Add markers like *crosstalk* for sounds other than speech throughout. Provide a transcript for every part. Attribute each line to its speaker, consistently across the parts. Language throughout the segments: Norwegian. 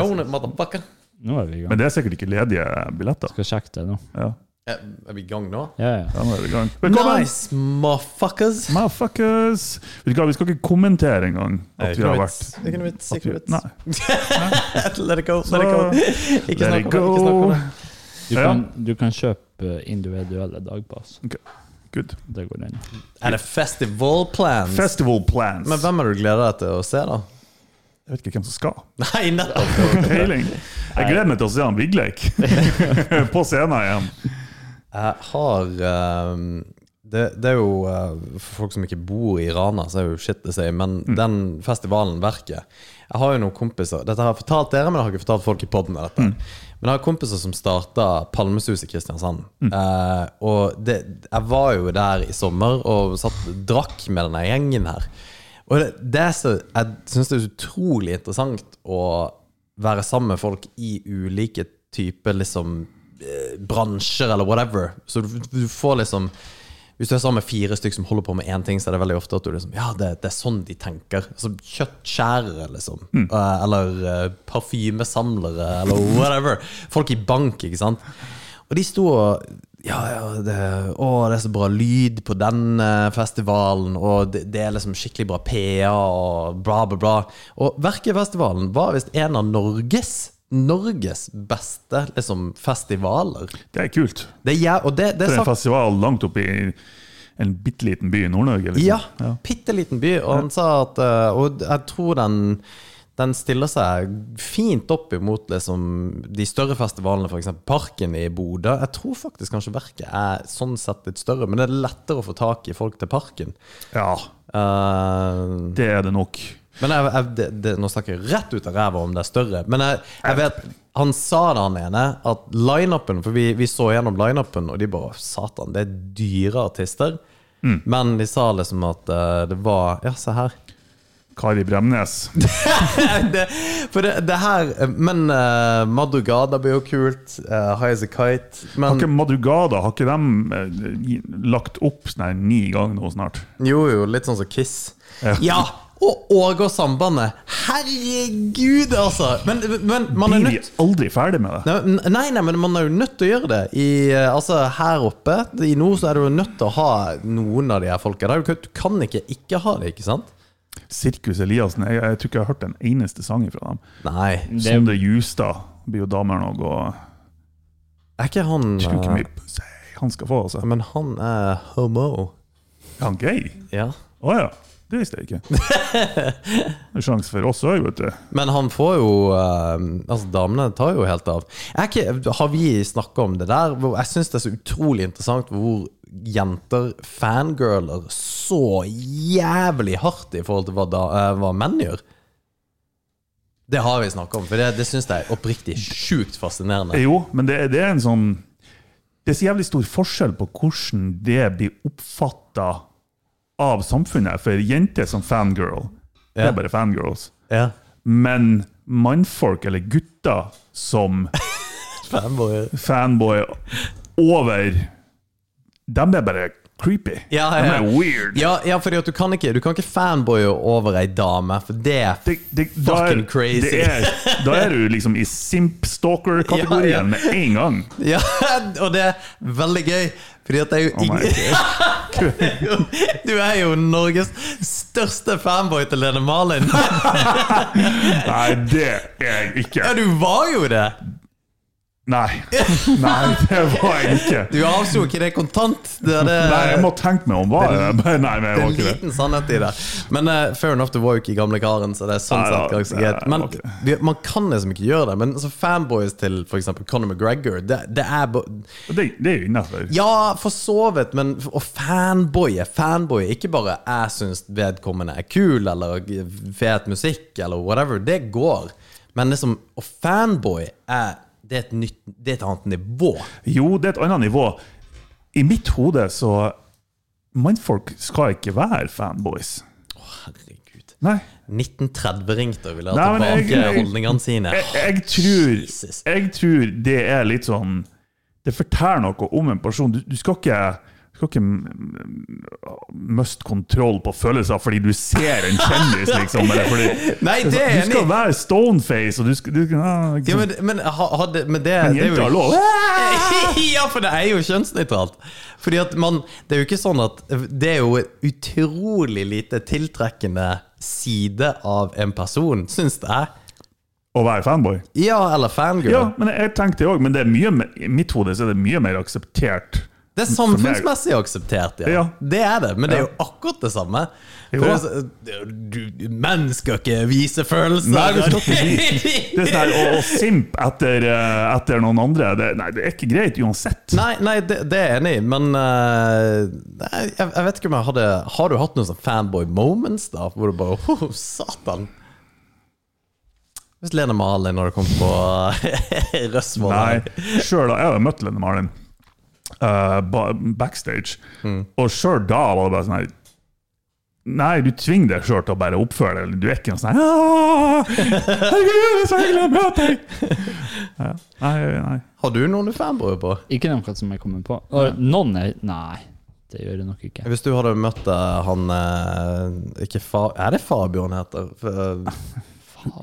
Speaker 1: Own it, motherfucker.
Speaker 2: Nå er vi i gang.
Speaker 3: Men det er sikkert ikke ledige billetter.
Speaker 2: Skal sjekke det nå.
Speaker 3: Ja,
Speaker 1: Er er vi i gang nå?
Speaker 2: Ja, ja.
Speaker 3: da er vi i gang. Velkommen!
Speaker 1: Nice, motherfuckers.
Speaker 3: Motherfuckers! Vet du hva, vi skal ikke kommentere engang at vi har vært
Speaker 1: Det er ikke noe vits. Ikke noe vits. *laughs*
Speaker 3: Nei.
Speaker 1: Let it go. Let it go. *laughs* Ikke snakk om det. Ikke snakk om det.
Speaker 2: Du,
Speaker 3: Ja.
Speaker 2: kan, du kan kjøpe individuelle dagpass.
Speaker 3: Good.
Speaker 2: Det går inn.
Speaker 1: Er det festival plans?
Speaker 3: Festival plans.
Speaker 1: Men hvem er det du gleder deg til å se, da?
Speaker 3: Jeg vet ikke hvem som skal. *laughs*
Speaker 1: Nei, nettopp.
Speaker 3: Peiling. Jeg gleder meg til å se han Vigleik *laughs* på scenen igjen.
Speaker 1: Jeg har um, det, det er jo uh, For folk som ikke bor i Rana, så er det jo shit det sier men den festivalen, Verket Jeg har jo noen kompiser Dette har jeg fortalt dere, men jeg har ikke fortalt folk i poden. Men jeg har kompiser som starta Palmesus i Kristiansand. Eh, og det, jeg var jo der i sommer og satt, drakk med denne gjengen her. Og det, er så, jeg syns det er utrolig interessant å være sammen med folk i ulike typer liksom eh, bransjer eller whatever. Så du, du får liksom Hvis du er sammen med fire stykker som holder på med én ting, så er det veldig ofte at du liksom Ja, det, det er sånn de tenker. Altså Kjøttskjærere, liksom. Mm. eller uh, parfymesamlere, eller whatever. Folk i bank, ikke sant. Og de sto og ja, ja, det, å, det er så bra lyd på den eh, festivalen, og det, det er liksom skikkelig bra PA, og bla, bla, bla. Og Verkefestivalen var visst en av Norges Norges beste liksom, festivaler.
Speaker 3: Det er kult.
Speaker 1: Det og det, det er
Speaker 3: en festival langt oppe i en bitte liten by i Nord-Norge. Liksom.
Speaker 1: Ja,
Speaker 3: Ja.
Speaker 1: bitte liten by. Og han sa at eh, Og jeg tror den den stiller seg fint opp imot liksom, de større festivalene, f.eks. Parken i Bodø. Jeg tror faktisk kanskje Verket er sånn sett litt større, men det er lettere å få tak i folk til Parken.
Speaker 3: ja,
Speaker 1: uh,
Speaker 3: det er det nok.
Speaker 1: men jeg, jeg, det, det, nå snakker jeg rett ut av ræva om det er større. Men jeg, jeg vet Han sa det, han ene, at lineupen For vi, vi så gjennom lineupen, og de bare Satan, det er dyre artister. Men de sa liksom at uh, det var Ja, se her.
Speaker 3: Kari Bremnes. *laughs*
Speaker 1: det, for det, det her Men uh, Madrugada blir jo kult. Uh, High as a Kite.
Speaker 3: Har ikke Madrugada har ikke de uh, lagt opp sånn her ni ganger nå snart?
Speaker 1: jo, jo, litt sånn som Kiss.
Speaker 3: Ja.
Speaker 1: Ja! Og Ågård-sambandet. Herregud, altså! Men, men man er nødt Blir
Speaker 3: aldri ferdig med det?
Speaker 1: Nei, nei, nei, men man er jo nødt til å gjøre det. I, eh, altså Her oppe i nord så er du nødt til å ha noen av de her folka. Du kan ikke ikke ha det, ikke sant?
Speaker 3: Sirkus Eliassen, jeg, jeg tror ikke jeg har hørt en eneste sang fra dem.
Speaker 1: Nei.
Speaker 2: Det-
Speaker 3: Sondre Justad blir jo damer nå, og
Speaker 1: Er ikke han
Speaker 3: pussy han skal få, altså.
Speaker 1: Men han er homo.
Speaker 3: Er han gay?
Speaker 1: Ja.
Speaker 3: Å ja. Det visste jeg ikke. *laughs* Det er sjanse for oss òg, vet du.
Speaker 1: Men han får jo uh, Altså, damene tar jo helt av. Er ikke, har vi snakka om det der? Jeg syns det er så utrolig interessant hvor jenter fangirler så jævlig hardt i forhold til hva, da, eh, hva menn gjør. Det har vi snakka om, for det, det syns jeg er oppriktig sjukt fascinerende.
Speaker 3: Jo, men det, det er en sånn Det er så jævlig stor forskjell på hvordan det blir oppfatta av samfunnet. For jenter som fangirl, det
Speaker 1: Ja.
Speaker 3: er bare fangirls.
Speaker 1: Ja.
Speaker 3: Men mannfolk, eller gutter, som *laughs*
Speaker 1: Fanboy.
Speaker 3: fanboy over De er bare creepy.
Speaker 1: Ja,
Speaker 3: De
Speaker 1: ja,
Speaker 3: er
Speaker 1: ja.
Speaker 3: weird.
Speaker 1: Ja, ja, fordi du kan ikke Du kan ikke fanboye over ei dame, for det er
Speaker 3: Det, det, fucking er,
Speaker 1: crazy.
Speaker 3: det er, da er du liksom i simp-stalker-kategorien
Speaker 1: Ja, ja.
Speaker 3: med en gang.
Speaker 1: Ja, og det er veldig gøy, fordi at det er jo
Speaker 3: Oh *laughs*
Speaker 1: Du er jo Norges største fanboy til Lene Marlin. *laughs*
Speaker 3: Nei, det er jeg ikke.
Speaker 1: Ja, du var jo det!
Speaker 3: Nei. *laughs* Nei, det var jeg ikke.
Speaker 1: Du avslo ikke det kontant. Det det,
Speaker 3: Nei, jeg må tenke meg om. Var jeg Nei, men jeg
Speaker 1: det er *laughs* en liten sannhet i det. Men uh, fair enough, du var jo ikke i gamle karen, så det er sånn
Speaker 3: Nei,
Speaker 1: sett ganske greit. Men okay. man kan liksom ikke gjøre det. Men altså, fanboys til f.eks. Conor McGregor, det, det er
Speaker 3: Det, det er jo innafor.
Speaker 1: Ja, for så vidt, men å fanboye Fanboye, ikke bare 'jeg syns vedkommende er kul', eller 'fet musikk', eller whatever. Det går. Men liksom, å fanboy er det er, nytt, det er et annet nivå.
Speaker 3: Jo, det er et annet nivå. I mitt hode så Mannfolk skal ikke være fanboys.
Speaker 1: Herregud.
Speaker 3: Nei.
Speaker 1: 1930 ringte og ville ha tilbake holdningene sine.
Speaker 3: Jeg, jeg, tror, jeg tror det er litt sånn Det forteller noe om en person. Du, du skal ikke skal ikke miste kontroll på følelser fordi du ser en kjendis, *laughs* liksom. Eller fordi,
Speaker 1: Nei, det er
Speaker 3: du skal være stoneface, og du skal, du, skal- ah, liksom.
Speaker 1: Ja, men, men, hadde, men det,
Speaker 3: Men
Speaker 1: er
Speaker 3: jenter har lov. *laughs*
Speaker 1: ja, for det er jo kjønnsnøytralt. Fordi at man Det er jo ikke sånn at Det er jo utrolig lite tiltrekkende side av en person, syns jeg.
Speaker 3: Å være fanboy.
Speaker 1: Ja, eller fangirl.
Speaker 3: Ja, men jeg tenkte òg, men det er mye, i mitt hode så er det mye mer akseptert.
Speaker 1: Det er samfunnsmessig akseptert, ja.
Speaker 3: Ja.
Speaker 1: Det er det, men det er jo akkurat det samme. For det du, menn skal ikke vise følelser.
Speaker 3: Nei, det skal ikke *laughs* Det er sånn å, å simp etter, eh, etter noen andre, det, nei, det er ikke greit uansett.
Speaker 1: Nei, nei det, det er jeg enig i, men eh, nei, jeg, jeg vet ikke om jeg hadde Har du hatt noen sånn fanboy moments, da? Hvor du bare oh, Satan! Hvis Lene Malin når kommet kom på *laughs* Røsvoll
Speaker 3: Nei, sjøl da jeg har møtt Lene Marlin eh, backstage,
Speaker 1: Mm.
Speaker 3: og sjøl da var det bare sånn her Nei, du tvinger deg sjøl til å bare oppføre deg. Du er ikke noe sånn her, «Åh, Herregud, er så hyggelig å møte deg! Ja, nei, nei.
Speaker 1: Har du noen du fanboyer på?
Speaker 2: Ikke noen som jeg kommer på. Og noen er Nei, det gjør det nok ikke.
Speaker 1: Hvis du hadde møtt eh, han eh, Ikke fa Er det Fabian heter?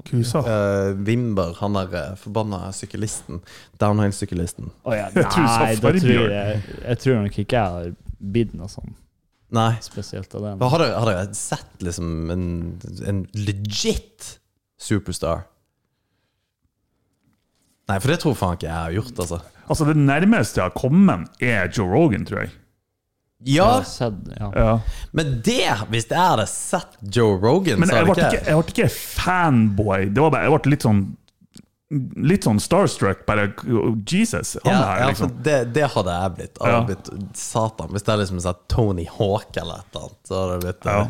Speaker 3: Kusa.
Speaker 1: Uh, Wimber, han der uh, forbanna syklisten. Downhill-syklisten.
Speaker 2: Oh, ja, *laughs* nei, da tror jeg, jeg tror nok ikke jeg har blitt noe sånt.
Speaker 1: Nei.
Speaker 2: spesielt av
Speaker 1: den. Har dere, sett liksom en, en legit superstar? Nei, for det tror faen ikke jeg har gjort, altså.
Speaker 3: Altså, det nærmeste jeg har kommet, er Joe Rogan, tror jeg.
Speaker 1: Ja,
Speaker 2: sett, ja.
Speaker 3: Ja.
Speaker 1: men det Hvis jeg hadde sett Joe Rogan,
Speaker 3: Men
Speaker 1: så
Speaker 3: jeg
Speaker 1: hadde
Speaker 3: ble
Speaker 1: ikke
Speaker 3: ikke, jeg ble ikke fanboy. Det var bare, jeg ble litt sånn Litt sånn starstruck. Bare Jesus, han
Speaker 1: ja,
Speaker 3: her,
Speaker 1: ja,
Speaker 3: liksom.
Speaker 1: for det, det hadde jeg blitt. Jeg hadde
Speaker 3: Ja.
Speaker 1: blitt Satan. Hvis jeg hadde liksom sett Tony Hawk eller et eller annet, så hadde det blitt
Speaker 3: Ja.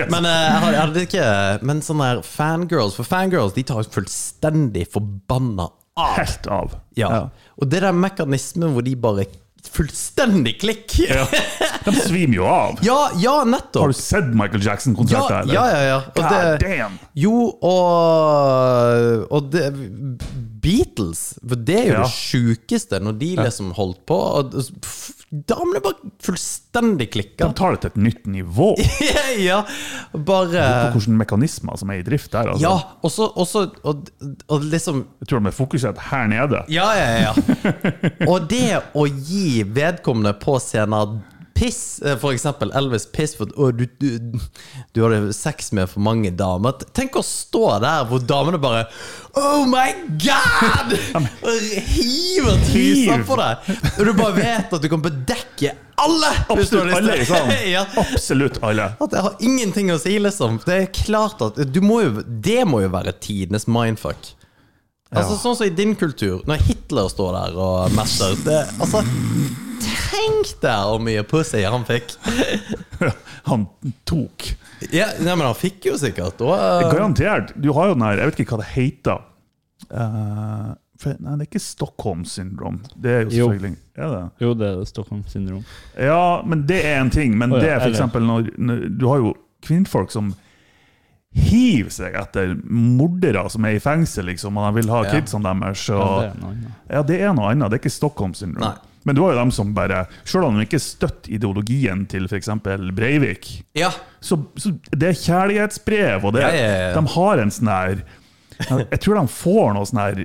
Speaker 1: eh. *laughs* Men eh, jeg hadde, jeg hadde ikke Men sånne her fangirls For fangirls de tar fullstendig forbanna av.
Speaker 3: Helt av.
Speaker 1: Ja. Og det der mekanismen hvor de bare Fullstendig klikk!
Speaker 3: Ja. *laughs* De svimer jo av.
Speaker 1: Ja, ja,
Speaker 3: Har du sett Michael Jackson-konserter?
Speaker 1: ja, ja. ja. ja.
Speaker 3: God
Speaker 1: det,
Speaker 3: damn!
Speaker 1: jo, og, og det, Beatles, for det er jo det sjukeste, når de liksom holdt på og, Damene bare fullstendig klikka.
Speaker 3: De tar det til et nytt nivå. *laughs*
Speaker 1: ja, bare
Speaker 3: På hvilke mekanismer som er i drift der. Altså.
Speaker 1: Ja, og så og, og liksom
Speaker 3: Jeg tror de er fokusert her nede.
Speaker 1: Ja, ja, ja. *laughs* Og det å gi vedkommende på scenen piss, eh, for eksempel Elvis piss for å, du, du, du hadde sex med for mange damer. Tenk å stå der hvor damene bare Oh my God! *laughs* Og hiver trusa på deg. Og du bare vet at du kan bedekke alle!
Speaker 3: Absolutt alle liksom. *laughs*
Speaker 1: ja.
Speaker 3: Absolutt alle.
Speaker 1: At jeg har ingenting å si, liksom. Det er klart at du må jo, Det må jo være tidenes mindfuck. Altså Sånn som i din kultur, når Hitler står der og messer det, Altså Tenk deg hvor mye pussy han fikk! *laughs*
Speaker 3: Han tok.
Speaker 1: Ja, nei, men han fikk jo sikkert og, uh...
Speaker 3: Garantert. Du har jo den her Jeg vet ikke hva det heter. Uh, for, nei, det er ikke Stockholm syndrom. Det er jo
Speaker 2: Jo.
Speaker 3: selvfølgelig Er det?
Speaker 2: Jo, det er Stockholm syndrom.
Speaker 3: Ja, men det er en ting. Men
Speaker 2: oh, ja,
Speaker 3: det er eksempel når, når Du har jo kvinnfolk som hiver seg etter mordere som er i fengsel, liksom, og de vil ha
Speaker 1: Ja.
Speaker 3: kidsene deres.
Speaker 2: Ja,
Speaker 3: Og,
Speaker 2: det er noe annet.
Speaker 3: ja, det er noe annet. Det er ikke Stockholm syndrom.
Speaker 1: Nei.
Speaker 3: Men du har jo dem som bare Selv om de ikke støtter ideologien til f.eks. Breivik,
Speaker 1: Ja.
Speaker 3: så, så det er kjærlighetsbrev, og det,
Speaker 1: ja, ja.
Speaker 3: de har en sånn her Jeg tror de får noe sånn her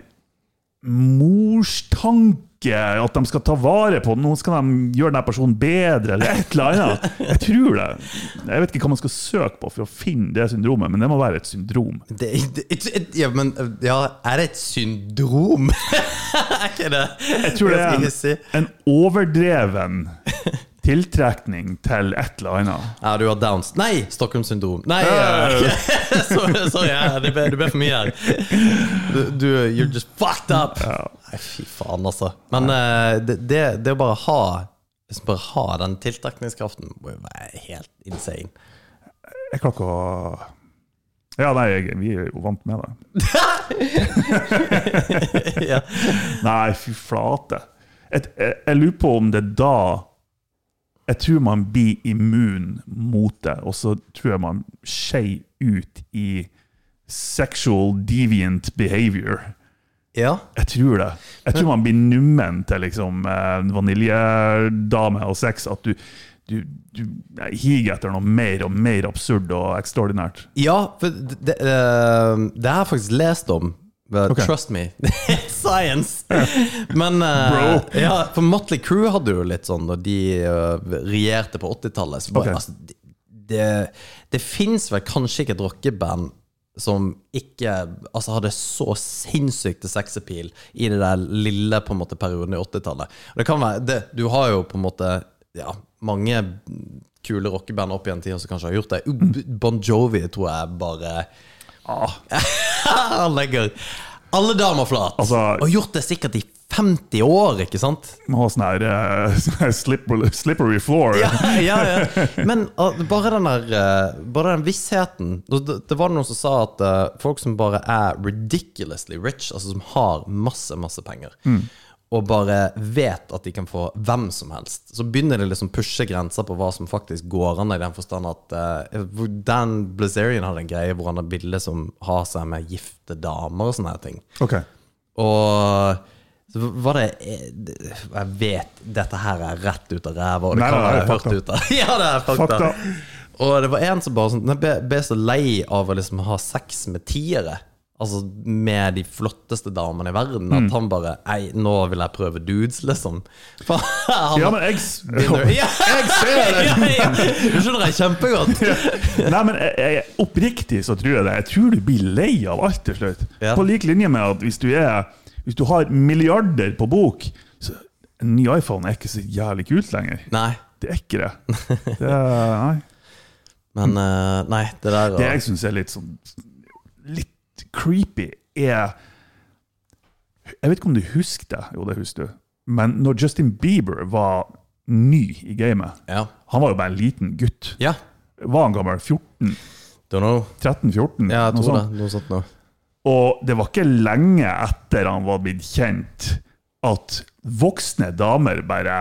Speaker 3: morstanke at de skal ta vare på Nå skal de gjøre denne personen bedre, eller et eller annet. Jeg tror det. Jeg vet ikke hva man skal søke på for å finne det syndromet, men det må være et syndrom.
Speaker 1: Det, det, det, ja, men ja, er det et syndrom? *laughs* er ikke det?
Speaker 3: Jeg tror det er en, en overdreven tiltrekning til et eller annet.
Speaker 1: Ja, du har Downs. Nei, Stockholms syndrom. Nei, eh, *laughs* sorry, sorry ja, det, ble, det ble for mye her. Du, du, you're just fucked up! Nei, fy faen, altså. Men eh, det, det, det å bare ha liksom bare ha den tiltrekningskraften må jo være helt insane.
Speaker 3: Jeg klarer ikke å Ja, nei, jeg, vi er jo vant med det. *laughs*
Speaker 1: ja.
Speaker 3: Nei, fy flate. Et, jeg, jeg lurer på om det da Jeg tror man blir immun mot det, og så tror jeg man skeier ut i sexual deviant behavior.
Speaker 1: ja.
Speaker 3: Jeg tror det. Jeg tror man blir nummen til liksom eh, vaniljedame og sex. At du, du, du higer etter noe mer og mer absurd og ekstraordinært.
Speaker 1: Ja, for det, det, eh, det har jeg faktisk lest om. But
Speaker 3: okay.
Speaker 1: Trust me. *laughs* Science! Men
Speaker 3: uh,
Speaker 1: ja, for Motley Crew hadde jo litt sånn da de uh, regjerte på 80-tallet. Så bare,
Speaker 3: Ok.
Speaker 1: altså, det, det, fins vel kanskje ikke et rockeband som ikke altså, hadde så sinnssykt sexappeal i det der lille på en måte perioden i 80-tallet. Det kan være det, Du har jo på en måte ja, mange kule rockeband opp igjen tida som kanskje har gjort det. Bon Jovi tror jeg bare
Speaker 3: Ah, *laughs*
Speaker 1: Han legger alle damer flat.
Speaker 3: Altså-
Speaker 1: og gjort det sikkert i 50 år, ikke sant?
Speaker 3: ha sånn her, eh, *laughs* sånn slippery, slippery floor.
Speaker 1: Ja, ja, ja. *laughs* Men uh, bare den der uh, Bare den vissheten Det, det- var noen som sa at uh, folk som bare er ridiculously rich, altså som har masse, masse penger, og bare vet at de kan få hvem som helst, så begynner de liksom pushe grenser på hva som faktisk går an, i den forstand at uh, Dan Blazerian hadde en greie hvor han har bilde som har seg med gifte damer og sånne her ting.
Speaker 3: Ok.
Speaker 1: Og så var det Jeg vet dette her er rett ut av ræva, og det
Speaker 3: Nei,
Speaker 1: kan være
Speaker 3: fakta.
Speaker 1: ut av *laughs* Ja, det er fakta.
Speaker 3: Fakta.
Speaker 1: Og det var en som bare sånn ble, ble så lei av å liksom ha sex med tiere. Altså med de flotteste damene i verden.
Speaker 3: Mm.
Speaker 1: At han bare Ei, nå vil jeg prøve dudes, liksom. *laughs* For han
Speaker 3: Ja, men jeg,
Speaker 1: begynner- *laughs* ja, *laughs*
Speaker 3: jeg ser det!
Speaker 1: ja, ja. Du skjønner jeg kjempegodt.
Speaker 3: Nei, men jeg, jeg, oppriktig så tror jeg det. Jeg tror du blir lei av alt til slutt. På lik linje med at hvis du, er, hvis du har milliarder på bok, så en ny iPhone er ikke så jævlig kult lenger.
Speaker 1: Nei.
Speaker 3: Det er ikke det. det er, nei.
Speaker 1: Men eh, nei, det der
Speaker 3: Det jeg syns er litt sånn Litt creepy, er Jeg vet ikke om du husker det, jo det husker du, men når Justin Bieber var ny i gamet
Speaker 1: Ja.
Speaker 3: Han var jo bare en liten gutt.
Speaker 1: ja.
Speaker 3: Var han gammel? 14?
Speaker 1: Don't know.
Speaker 3: 13-14?
Speaker 1: Ja, jeg
Speaker 3: Noe
Speaker 1: tror
Speaker 3: sånt.
Speaker 1: det. Noe sånt noe.
Speaker 3: Og det var ikke lenge etter han var blitt kjent, at voksne damer bare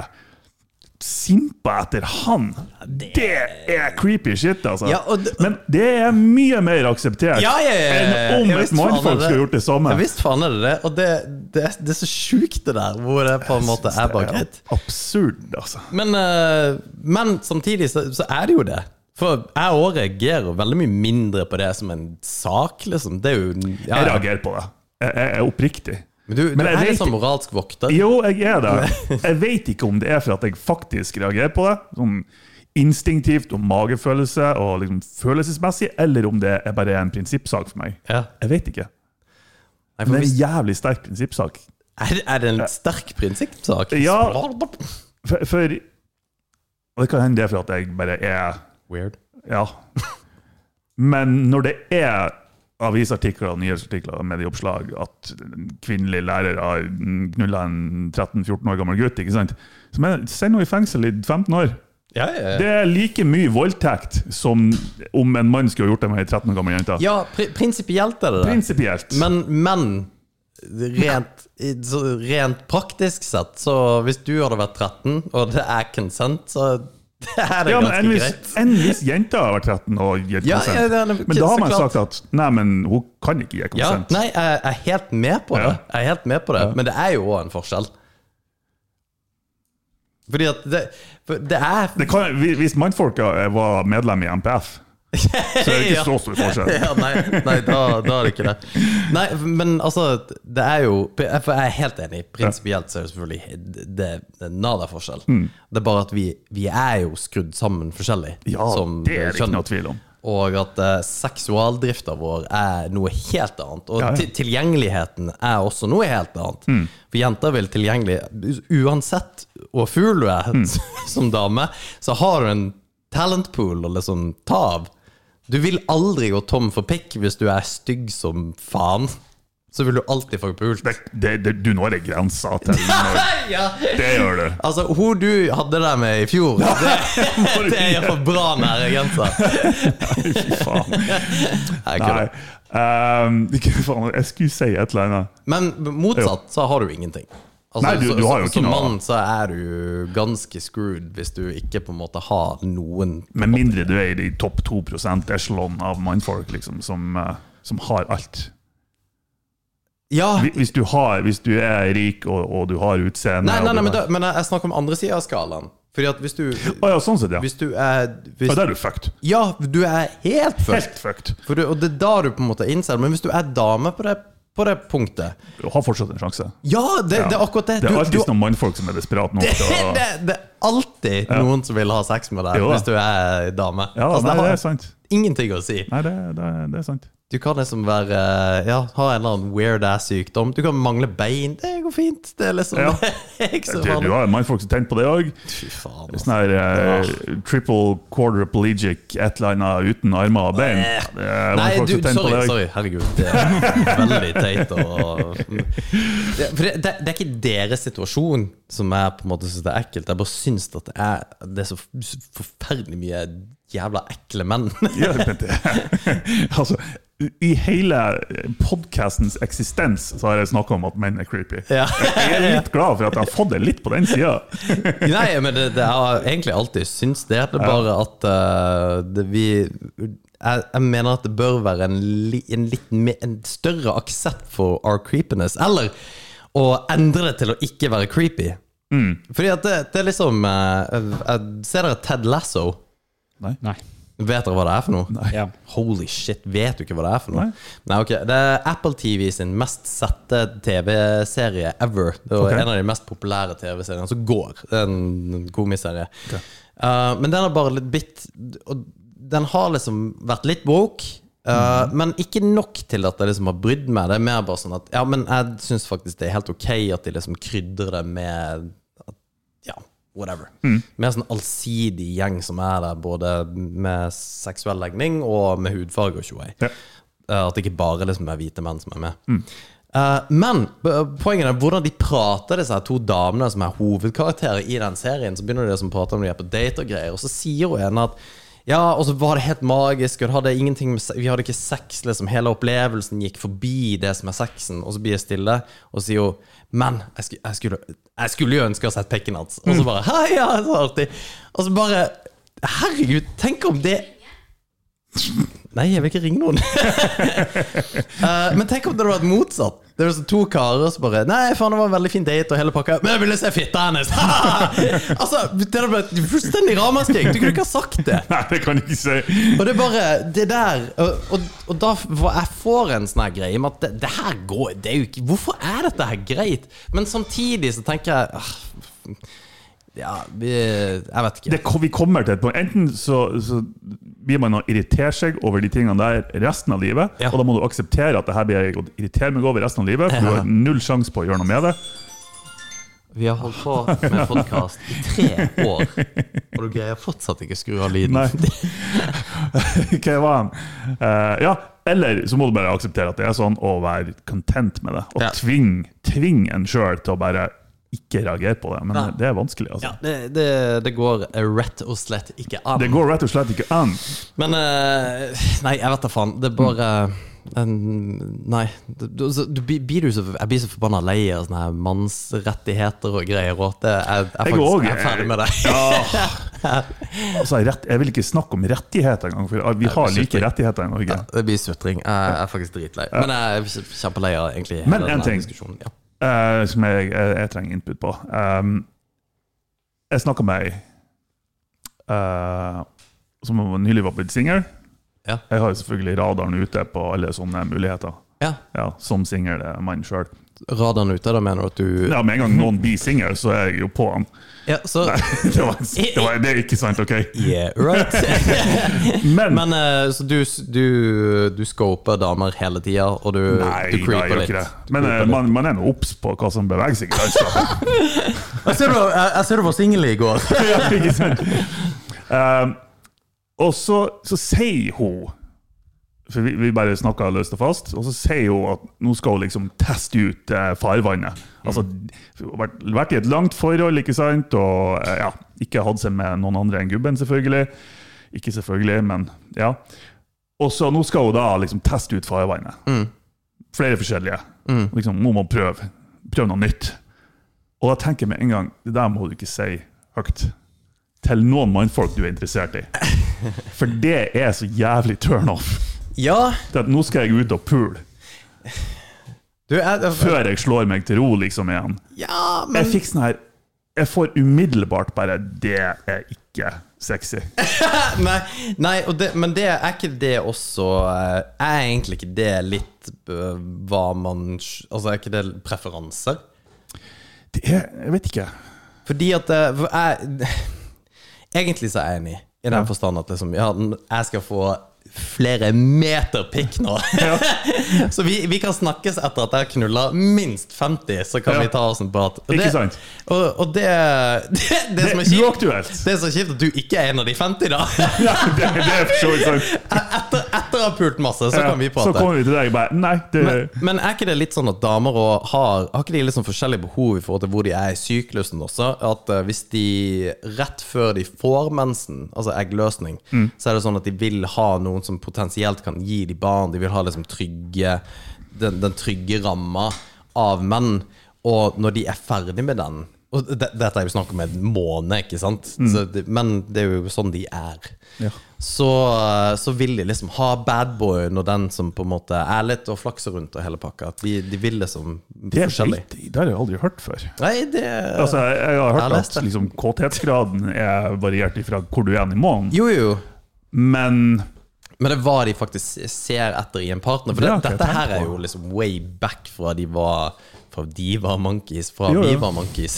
Speaker 3: simpa etter han. Det er creepy shit, altså.
Speaker 1: Ja, det-
Speaker 3: Men det er mye mer akseptert
Speaker 1: Ja, ja,
Speaker 3: enn om et mannfolk skulle gjort det samme.
Speaker 1: Ja, visst faen er det det. Og det, det, det er så sjukt, det der, hvor det på en måte er bare greit.
Speaker 3: absurd, altså.
Speaker 1: Men, eh, men samtidig så, så er det jo det. For jeg òg reagerer veldig mye mindre på det som en sak, liksom. Det er jo ja,
Speaker 3: Jeg reagerer på det. Jeg, jeg er oppriktig.
Speaker 1: Men du, du
Speaker 3: Men
Speaker 1: er litt sånn moralsk vokter.
Speaker 3: Jo, jeg er det. Jeg vet ikke om det er for at jeg faktisk reagerer på det, sånn instinktivt og magefølelse og liksom følelsesmessig, eller om det er bare en prinsippsak for meg.
Speaker 1: Ja.
Speaker 3: Jeg vet ikke.
Speaker 1: Nei,
Speaker 3: Men det er en jævlig sterk prinsippsak.
Speaker 1: er, det- er det en sterk prinsippsak?
Speaker 3: Ja. For, for Og det kan hende det er for at jeg bare er
Speaker 1: Weird.
Speaker 3: Ja. Men når det er avisartikler og nyhetsartikler og medieoppslag at en kvinnelig lærer har knulla en 13-14 år gammel gutt, ikke sant? Så men, send henne i fengsel i 15 år.
Speaker 1: Ja, ja, ja.
Speaker 3: Det er like mye voldtekt som om en mann skulle gjort det med ei 13 år gammel jente.
Speaker 1: ja pr prinsipielt er det det.
Speaker 3: Prinsipielt.
Speaker 1: Men, men rent, rent praktisk sett, så hvis du hadde vært 13, og det er consent, så *laughs* er det
Speaker 3: ja, men
Speaker 1: ganske
Speaker 3: viss, jenta har vært 13 og gitt
Speaker 1: Ja,
Speaker 3: konsent.
Speaker 1: ja, er
Speaker 3: men da har man
Speaker 1: klart.
Speaker 3: sagt at nei, men hun kan ikke gi
Speaker 1: Ja,
Speaker 3: konsent.
Speaker 1: nei, jeg er helt med på det. Jeg er helt med på det Men det er jo òg en forskjell. Fordi at det, det er
Speaker 3: Det kan, hvis mannfolka var medlem i MPF, Så det er ikke
Speaker 1: Ja.
Speaker 3: så stor forskjell.
Speaker 1: Ja, nei, nei da, da er det ikke det. Nei, men altså, det er jo For jeg er helt enig. Prinsipielt så er det selvfølgelig Det, det er nada forskjell. Det er bare at vi, vi er jo skrudd sammen forskjellig.
Speaker 3: Ja,
Speaker 1: som
Speaker 3: det er det ikke noe tvil om.
Speaker 1: Og at uh, seksualdrifta vår er noe helt annet. Og
Speaker 3: Ja, ja.
Speaker 1: tilgjengeligheten er også noe helt annet.
Speaker 3: Mm.
Speaker 1: For jenter vil tilgjengelig Uansett hvor fugl du er
Speaker 3: Mm. *laughs*
Speaker 1: som dame, så har du en talentpool å liksom ta av. Du vil aldri gå tom for pikk hvis du er stygg som faen. Så vil du alltid få pult.
Speaker 3: Det, det, det, du når ei grense til *laughs* når,
Speaker 1: Ja.
Speaker 3: Det gjør du.
Speaker 1: Altså, hun du hadde deg med i fjor, det, *laughs* det er iallfall bra nære grenser. *laughs*
Speaker 3: Fy faen.
Speaker 1: Nei,
Speaker 3: Nei. faen. Jeg skulle si et eller annet.
Speaker 1: Men motsatt så har du ingenting. Altså,
Speaker 3: Nei, du- du har jo ikke
Speaker 1: Som
Speaker 3: noe-
Speaker 1: mann så er du ganske screwed hvis du ikke på en måte har noen
Speaker 3: Med mindre du er i de topp 2 echelon av mannfolk liksom, som, eh, som har alt.
Speaker 1: Ja!
Speaker 3: Hvis du, har, hvis du er rik og, og du har utseende
Speaker 1: Nei, nei, nei men, da, men jeg snakker om andre sida av skalaen. Fordi at hvis du
Speaker 3: oh, ja, sånn sett, ja.
Speaker 1: Hvis du er hvis,
Speaker 3: ja. Da er du fucked.
Speaker 1: Ja, du er helt fucked.
Speaker 3: Helt fucked.
Speaker 1: Du, og det er da du på en måte innser. Men hvis du er dame på det, på det punktet
Speaker 3: Du har fortsatt en sjanse.
Speaker 1: Ja, det,
Speaker 3: Ja.
Speaker 1: det er akkurat det.
Speaker 3: Det er alltid
Speaker 1: du-
Speaker 3: noen mannfolk som er desperat nok *laughs*
Speaker 1: det, det, det er alltid noen som vil ha sex med deg hvis du er dame.
Speaker 3: Ja,
Speaker 1: altså,
Speaker 3: nei,
Speaker 1: det har
Speaker 3: sant.
Speaker 1: ingenting å si.
Speaker 3: Nei, det, det, det er sant.
Speaker 1: Du kan liksom være Ja, ha en eller annen weird ass sykdom. Du kan mangle bein. Det går fint. Det er liksom
Speaker 3: Ja.
Speaker 1: det *laughs* er ikke så
Speaker 3: Du, har mannfolk som tenker på det òg. Sånn her uh, triple quadriplegic, et eller annet uten armer og bein.
Speaker 1: Eh.
Speaker 3: Det er
Speaker 1: Nei, du, sorry,
Speaker 3: det
Speaker 1: sorry. Herregud. Det er veldig teit. Og, det, for det, det, det er ikke deres situasjon som jeg på en måte syns er ekkelt. Jeg bare syns at det er, det er så forferdelig mye jævla ekle menn.
Speaker 3: Ja, det, *laughs* altså, I hele podkastens eksistens så har jeg snakka om at menn er creepy.
Speaker 1: Ja.
Speaker 3: Jeg er litt glad for at jeg har fått det litt på den sida. *laughs*
Speaker 1: Nei, men det, det har jeg egentlig alltid syntes det. Det er bare at uh, det, vi jeg, jeg mener at det bør være en, li, en litt en større aksept for our creepiness. Eller å endre det til å ikke være creepy. Fordi at det, det er liksom uh, jeg, Ser dere Ted Lasso?
Speaker 2: Nei.
Speaker 1: Vet dere hva det er for noe?
Speaker 2: Ja.
Speaker 1: Holy shit, vet du ikke hva det er for noe?
Speaker 3: Nei.
Speaker 1: Nei, ok Det er Apple TV sin mest sette TV-serie ever. Det er
Speaker 3: okay.
Speaker 1: en av de mest populære TV-seriene som går. Det er en komiserie. Uh, men den har bare litt bitt Og den har liksom vært litt woke. uh, Men ikke nok til at jeg liksom har brydd meg. Det er mer bare sånn at Ja, men jeg syns faktisk det er helt ok at de liksom krydrer det med whatever. Mer sånn allsidig gjeng som er der, både med seksuell legning og med hudfarge og tjoei.
Speaker 3: Ja.
Speaker 1: Uh, At det ikke bare liksom er hvite menn som er med. Eh, men poenget er hvordan de prater, disse to damene som er hovedkarakterer i den serien. Så begynner de liksom å prate om de er på date og greier, og så sier hun ene at ja, og så var det helt magisk, og hadde ingenting med, vi hadde ikke sex, liksom. Hele opplevelsen gikk forbi det som er sexen. Og så blir jeg stille, og så sier hun Men jeg skulle, jeg skulle, jeg skulle jo ønske å ha sett pikken hans. Og så bare Hei, *laughs* ja, så artig. Og så bare Herregud, tenk om det Nei, jeg vil ikke ringe noen. uh, *laughs* men tenk om det hadde vært motsatt. Det var så to karer som bare Nei, faen, det var en veldig fin date og hele pakka. Men jeg ville se fitta hennes! *laughs* altså, det hadde blitt fullstendig ramaskrik. Du kunne ikke ha sagt det.
Speaker 3: Nei, det kan jeg ikke si.
Speaker 1: Og det er bare Det der Og, og, og da får jeg får en sånn her greie med at det, det her går Det er jo ikke Hvorfor er dette her greit? Men samtidig så tenker jeg ah, Ja, vi Jeg vet ikke.
Speaker 3: Det, vi kommer til et punkt. Enten så, så blir man å irritere seg over de tingene der resten av livet,
Speaker 1: Ja.
Speaker 3: og da må du akseptere at det her blir jeg å irritere meg over resten av livet, for du har null sjanse på å gjøre noe med det.
Speaker 1: Vi har holdt på med podkast i tre år, og du greier fortsatt ikke å skru av lyden.
Speaker 3: Nei. *laughs* Hva var han? Uh, ja, eller så må du bare akseptere at det er sånn, og være content med det. Og
Speaker 1: Ja.
Speaker 3: tvinge tving en sjøl til å bare ikke reagere på det. Men
Speaker 1: Nei.
Speaker 3: det er vanskelig, altså.
Speaker 1: Ja, det, det, det går rett og slett ikke an.
Speaker 3: Det går rett og slett ikke an.
Speaker 1: Men eh, Nei, jeg vet da faen. Det er bare en- Nei. Du, du, så- du, blir du så, jeg blir så forbanna lei av sånne her mannsrettigheter og greier. Og det, jeg, jeg,
Speaker 3: Jeg
Speaker 1: jeg er ferdig med det. *laughs*
Speaker 3: Altså, rett, jeg vil ikke snakke om rettigheter engang, for vi har like rettigheter i Norge.
Speaker 1: Ja, det blir sutring. Jeg er faktisk dritlei. Men jeg er kjempelei av egentlig hele
Speaker 3: Men en
Speaker 1: denne
Speaker 3: ting.
Speaker 1: diskusjonen. Ja.
Speaker 3: Eh, som jeg, jeg, jeg trenger input på. Um, jeg snakka med ei uh, som nylig var blitt singel.
Speaker 1: Ja.
Speaker 3: Jeg har jo selvfølgelig radaren ute på alle sånne muligheter.
Speaker 1: Ja.
Speaker 3: Ja, Som singel mann sjøl.
Speaker 1: Radaren ute, da mener du at du
Speaker 3: Ja, med en gang noen blir singel, så er jeg jo på han.
Speaker 1: Ja, så
Speaker 3: Det, var, *laughs* det, var, det er ikke sant, OK?
Speaker 1: Yeah, right. *laughs*
Speaker 3: Men,
Speaker 1: Men eh, så du, du, du scoper damer hele tida, og du,
Speaker 3: Nei,
Speaker 1: du
Speaker 3: Nei, jeg
Speaker 1: creeper
Speaker 3: gjør ikke det. Men
Speaker 1: Creeper
Speaker 3: eh,
Speaker 1: litt.
Speaker 3: man, man er nå obs på hva som beveger seg i landskapet. *laughs*
Speaker 1: Jeg ser du, jeg, jeg ser du var singel i går.
Speaker 3: ja, ikke sant? Um, og så, så sier hun For vi, vi bare snakka løst og fast. Og så sier hun at nå skal hun liksom teste ut eh, farvannet. Altså hun har vært, vært i et langt forhold, ikke sant, og eh, ja, ikke hatt seg med noen andre enn gubben, selvfølgelig. Ikke selvfølgelig, men ja. Og så nå skal hun da liksom teste ut farvannet.
Speaker 1: Mm.
Speaker 3: Flere forskjellige.
Speaker 1: Mm.
Speaker 3: Liksom, nå må hun prøve. Prøve noe nytt. Og da tenker jeg med en gang Det der må du ikke si høyt til noen mannfolk du er interessert i. *laughs* For det er så jævlig turn off.
Speaker 1: Ja,
Speaker 3: Det at nå skal jeg ut og pule
Speaker 1: du jeg,
Speaker 3: før jeg slår meg til ro liksom igjen.
Speaker 1: Ja,
Speaker 3: Jeg fikk sånn her Jeg får umiddelbart bare Det er ikke sexy. *laughs*
Speaker 1: Nei, nei det, men det er ikke det også eh, Er egentlig ikke det litt eh, hva man Altså, er ikke det preferanser?
Speaker 3: Det er Jeg vet ikke.
Speaker 1: Fordi at eh, jeg, *laughs* Egentlig så er jeg enig, i den forstand at liksom, ja, jeg skal få flere meter pikk nå. *laughs* så vi, vi kan snakkes etter at jeg har knulla minst 50, så kan
Speaker 3: Ja.
Speaker 1: vi ta oss en prat. Og
Speaker 3: Ikke
Speaker 1: det-
Speaker 3: sant?
Speaker 1: Og, og det, *laughs* det, det, som er kjipt. Det er så kjipt at du ikke er en av de 50, da. *laughs*
Speaker 3: Ja, det, det er for så vidt sant.
Speaker 1: Etter, etter å ha pult masse, så kan vi
Speaker 3: Så kommer vi til deg bare Nei,
Speaker 1: Men, men er ikke det litt sånn at damer har Har ikke de litt sånn forskjellige behov i forhold til hvor de er i syklusen også? At uh, hvis de rett før de får mensen, altså eggløsning,
Speaker 3: Mm.
Speaker 1: så er det sånn at de vil ha noen som potensielt kan gi de barn. De vil ha liksom trygge den, den trygge ramma av menn. Og når de er ferdig med den Og det, dette er jo snakk om en måned, ikke sant? Så det, men det er jo sånn de er
Speaker 3: Mm. Ja.
Speaker 1: så, så vil de liksom ha badboyen og den som på en måte er litt og flakser rundt og hele pakka. De, de vil liksom
Speaker 3: Det,
Speaker 1: forskjellig.
Speaker 3: vet det har jeg aldri hørt før.
Speaker 1: Nei, det
Speaker 3: Altså, jeg, jeg har hørt
Speaker 1: jeg
Speaker 3: at liksom, kåthetsgraden er variert ifra hvor du er i måneden,
Speaker 1: Jo, jo.
Speaker 3: men
Speaker 1: Men det hva de faktisk ser etter i en partner. For
Speaker 3: Det
Speaker 1: det, dette her er jo liksom way back fra de var Fra de var monkeys, fra
Speaker 3: Jo, jo.
Speaker 1: vi var monkeys.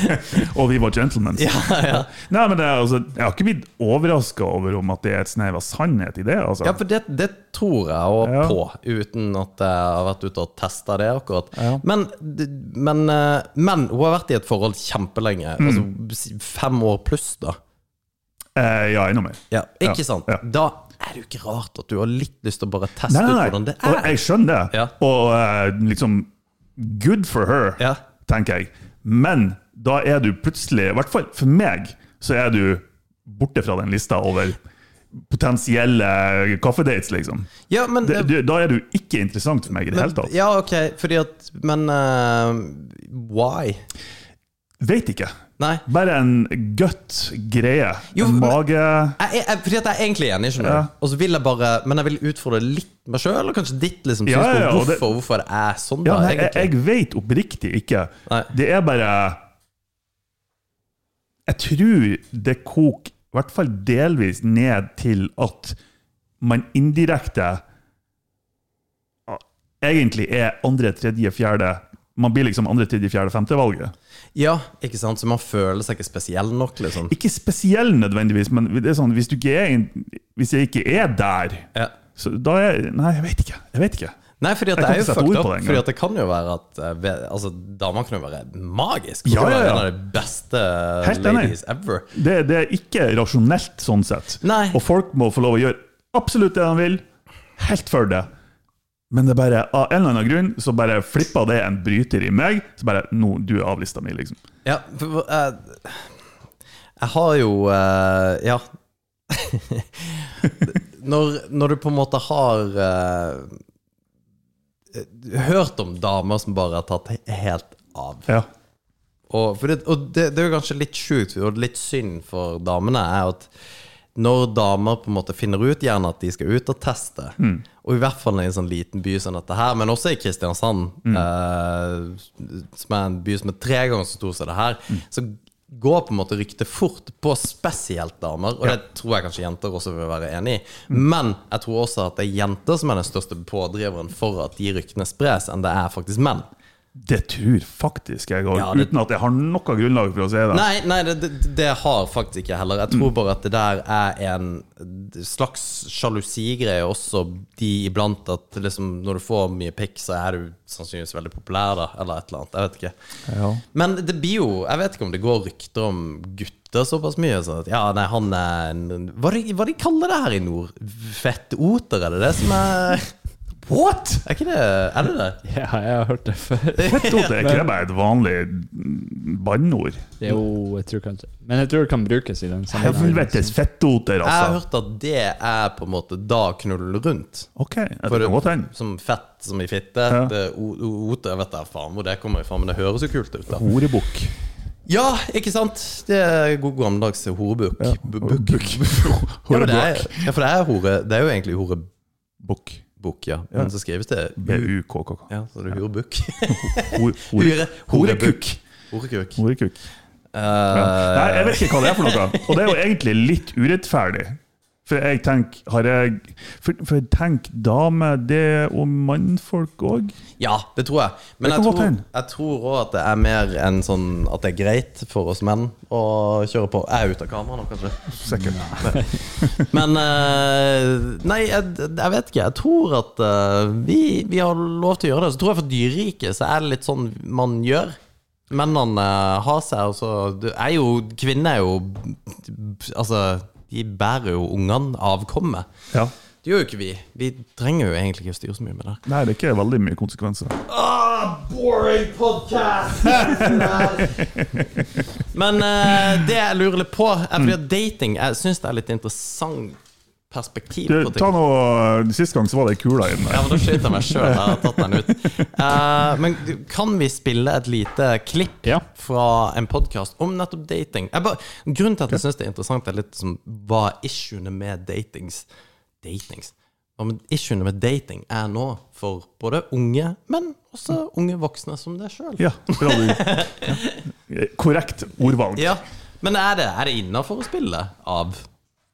Speaker 1: *laughs*
Speaker 3: Og vi var gentlemen. *laughs*
Speaker 1: ja, ja.
Speaker 3: Nei, men det er, altså, Jeg har ikke blitt overraska over om at det er et snev av sannhet i det. Altså.
Speaker 1: ja, for det, det tror jeg òg
Speaker 3: Ja.
Speaker 1: på, uten at jeg har vært ute og testa det akkurat. Men, men, eh, men hun har vært i et forhold kjempelenge.
Speaker 3: Mm.
Speaker 1: Altså fem år pluss, da.
Speaker 3: Eh, ja, enda mer.
Speaker 1: Ja, ikke sant? Da er det jo ikke rart at du har litt lyst til å bare teste
Speaker 3: Nei, nei,
Speaker 1: ut hvordan det
Speaker 3: Og
Speaker 1: er.
Speaker 3: jeg skjønner det.
Speaker 1: Ja.
Speaker 3: Og uh, liksom Good for her,
Speaker 1: Ja.
Speaker 3: tenker jeg. Men da er du plutselig, i hvert fall for meg, så er du borte fra den lista over potensielle kaffedates, liksom.
Speaker 1: Ja, men
Speaker 3: Det, du, da er du ikke interessant for meg i det hele tatt.
Speaker 1: Ja, ok, fordi at Men uh, why?
Speaker 3: Vet ikke.
Speaker 1: Nei.
Speaker 3: Bare en gut greie.
Speaker 1: Jo,
Speaker 3: en mage
Speaker 1: Jeg, jeg, fordi at jeg er egentlig enig, skjønner
Speaker 3: Ja.
Speaker 1: Og så vil jeg bare Men jeg vil utfordre litt meg sjøl, og kanskje ditt liksom,
Speaker 3: Ja, ja,
Speaker 1: hvorfor,
Speaker 3: det-
Speaker 1: hvorfor det er sånn, da,
Speaker 3: nei, jeg, jeg vet oppriktig ikke.
Speaker 1: Nei.
Speaker 3: Det er bare Jeg tror det koker i hvert fall delvis ned til at man indirekte egentlig er andre, tredje, fjerde Man blir liksom andre, tredje, fjerde, femte valget.
Speaker 1: Ja, ikke sant? Så man føler seg ikke spesiell nok, liksom.
Speaker 3: Ikke spesiell nødvendigvis, men det er sånn, hvis, du ikke er, hvis jeg ikke er der,
Speaker 1: Ja.
Speaker 3: så da er Nei, jeg vet ikke. Jeg vet ikke.
Speaker 1: Nei, fordi at det er jo fucked up. Fordi at det kan jo være at eh, Altså, damer kan jo være magisk.
Speaker 3: Ja, ja, ja.
Speaker 1: En av de beste
Speaker 3: Helt enig.
Speaker 1: ladies ever.
Speaker 3: Det, det er ikke rasjonelt sånn sett.
Speaker 1: Nei.
Speaker 3: Og folk må få lov å gjøre absolutt det de vil, helt for det. Men det bare, av en eller annen grunn så bare flippa det en bryter i meg. Så bare Nå, du er avlista mi, liksom.
Speaker 1: Ja, for, uh, jeg har jo uh, Ja. *laughs* når, når du på en måte har uh, hørt om damer som bare har tatt helt av.
Speaker 3: Ja.
Speaker 1: Og, det, og det, det er jo kanskje litt sjukt, og litt synd for damene, er at når damer på en måte finner ut gjerne at de skal ut og teste, og i hvert fall i en sånn liten by som dette her, men også i Kristiansand, eh, som er en by som er tre ganger så stor som det her, så går på en måte ryktet fort på spesielt damer, og det tror jeg kanskje jenter også vil være enig i. Men jeg tror også at det er jenter som er den største pådriveren for at de ryktene spres, enn det er faktisk menn.
Speaker 3: Det tror faktisk jeg òg,
Speaker 1: Ja, det-
Speaker 3: uten at jeg har noe grunnlag for å si det.
Speaker 1: Nei, nei det, det, har faktisk ikke heller. Jeg tror bare at det der er en slags sjalusigreie også de iblant. At liksom, når du får mye pikk, så er du sannsynligvis veldig populær, da. Eller et eller annet. Jeg vet ikke.
Speaker 3: Ja.
Speaker 1: Men det blir jo Jeg vet ikke om det går rykter om gutter såpass mye. Sånn at, ja, nei, han er en Hva de, hva de kaller det her i nord? Fettoter, er det det som er What?! Er ikke det Er det det?
Speaker 2: Ja, jeg har hørt det før. *laughs*
Speaker 3: Fettote er ikke det bare et vanlig banneord?
Speaker 2: Jo, jeg tror kanskje Men jeg tror det kan brukes i den
Speaker 3: Helvetes fettoter,
Speaker 1: Jeg har
Speaker 3: altså.
Speaker 1: hørt at det er på en måte da knull rundt.
Speaker 3: Ok, det
Speaker 1: For
Speaker 3: kan godt hende.
Speaker 1: Som fett som i fitte.
Speaker 3: Ja.
Speaker 1: Det, o, o, ote, vet da faen hvor det kommer fra, men det høres jo kult ut. da
Speaker 3: Horebukk.
Speaker 1: Ja, ikke sant? Det er god gammeldags horebukk.
Speaker 3: Ja,
Speaker 1: Bu- bukk. *laughs* Ja, men det er, ja, for det er hore Det er jo egentlig horebukk,
Speaker 3: Bukk.
Speaker 1: ja. Men så skrives det.
Speaker 3: B-u-k-k-k.
Speaker 1: Ja, så det er horebukk.
Speaker 3: Horekukk. hore-
Speaker 1: Hore-
Speaker 3: Horekukk.
Speaker 1: Horekuk.
Speaker 3: Horekukk.
Speaker 1: Eh,
Speaker 3: Nei, jeg vet ikke hva det er for noe. Og det er jo egentlig litt urettferdig. For jeg tenker Har jeg For, for tenk dame, det og mannfolk òg?
Speaker 1: Ja, det tror jeg. Men jeg tror, jeg tror også at det er mer enn sånn at det er greit for oss menn å kjøre på. Jeg er ute av kamera nå, kanskje.
Speaker 3: Sikkert.
Speaker 1: Men eh, Nei, jeg, jeg vet ikke. Jeg tror at eh, vi, vi har lov til å gjøre det. Så tror jeg for dyreriket så er det litt sånn man gjør. Mennene har seg, og så det er jo Kvinner er jo Altså, de bærer jo ungene, avkommet.
Speaker 3: Ja.
Speaker 1: Det gjør jo ikke vi. Vi trenger jo egentlig ikke å styre så mye med det.
Speaker 3: Nei, det er ikke veldig mye konsekvenser.
Speaker 1: Ah, boring podcast! *laughs* Men eh, det jeg lurer litt på, er fordi at dating Jeg syns det er litt interessant perspektiv.
Speaker 3: Du,
Speaker 1: på
Speaker 3: ta
Speaker 1: ting.
Speaker 3: nå, Sist gang så var det ei kule inne.
Speaker 1: Ja, men Da skøyt jeg meg sjøl. Jeg har tatt den ut. Uh, *laughs* men kan vi spille et lite klipp
Speaker 2: Ja.
Speaker 1: fra en podkast om nettopp dating? Bare, grunnen til at jeg syns det er interessant, er litt som hva issuene med datings Datings? Hva issuene med dating er nå for både unge, men også unge voksne som deg sjøl?
Speaker 3: Ja. Ja. *laughs* Korrekt ordvalg.
Speaker 1: Ja. Men er det, er det innafor å spille av?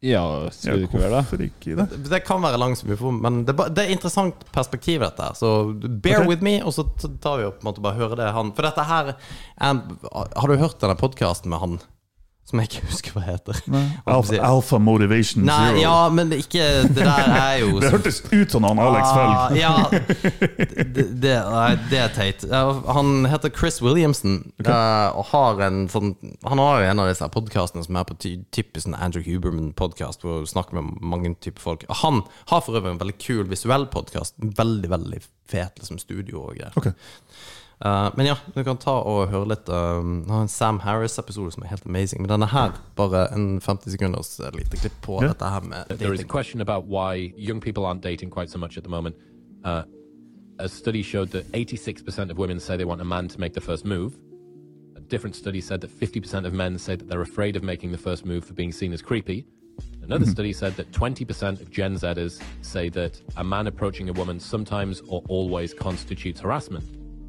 Speaker 2: Ja, skulle det ikke være det?
Speaker 3: ikke det?
Speaker 1: Det kan være langt som vi får, men det, det er interessant perspektiv, dette. her Så bear
Speaker 3: okay.
Speaker 1: with me, og så tar vi opp på en måte bare høre det han For dette her er, Har du hørt denne podkasten med han som jeg ikke husker hva heter?
Speaker 3: Alpha, alpha Motivation
Speaker 1: Nei,
Speaker 3: Zero.
Speaker 1: ja, men det, ikke Det der er jo *laughs*
Speaker 3: Det hørtes ut som han Alex
Speaker 1: Ah, ja, *laughs* det, det, det er teit. Han heter Chris Williamson okay. og har en sånn Han har jo en av disse podkastene som er på typisk sånn Andrew Huberman-podkast, hvor du snakker med mange typer folk. Han har for øvrig en veldig kul visuell podkast. Veldig, veldig fet liksom, studio og greier.
Speaker 3: Ok.
Speaker 1: Eh, men ja, du kan ta og høre litt um, Han har en Sam Harris-episode som er helt amazing. Men denne her, bare en 50 sekunders eh, lite klipp på
Speaker 3: Ja.
Speaker 1: dette her med
Speaker 4: There is a question about why young people aren't dating quite so much at the moment. Uh, a study showed that 86% of women say they want a man to make the first move. A different study said that 50% of men say that they're afraid of making the first move for being seen as creepy. Another study said that 20% of Gen Zers say that a man approaching a woman sometimes or always constitutes harassment.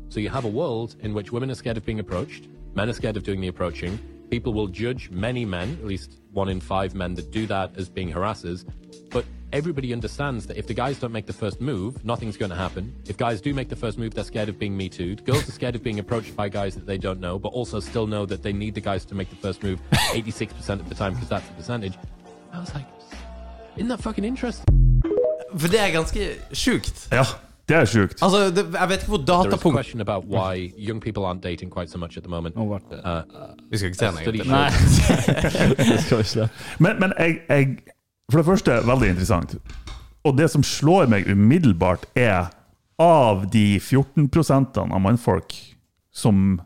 Speaker 4: So you have a world in which women are scared of being approached, men are scared of doing the approaching. People will judge many men, at least one in five men that do that, as being harassers. But everybody understands that if the guys don't make the first move, nothing's going to happen. If guys do make the first move, they're scared of being Me Too'd. Girls are scared of being approached by guys that they don't know, but also still know that they need the guys to make the first move *laughs* 86% of the time because that's the percentage. I was like, isn't that fucking interesting?
Speaker 1: For det er ganske sjukt.
Speaker 3: Ja, det er sjukt.
Speaker 1: Altså, det, jeg vet ikke hvor datapunkt
Speaker 4: question about why young people aren't dating quite so much at the moment.
Speaker 2: Nå ble det
Speaker 4: Uh,
Speaker 1: Vi skal ikke se den
Speaker 4: study
Speaker 1: egentlig.
Speaker 2: Nei. *laughs*
Speaker 3: Men, men jeg, jeg For det første, veldig interessant. Og det som slår meg umiddelbart, er av de 14% av mannfolk som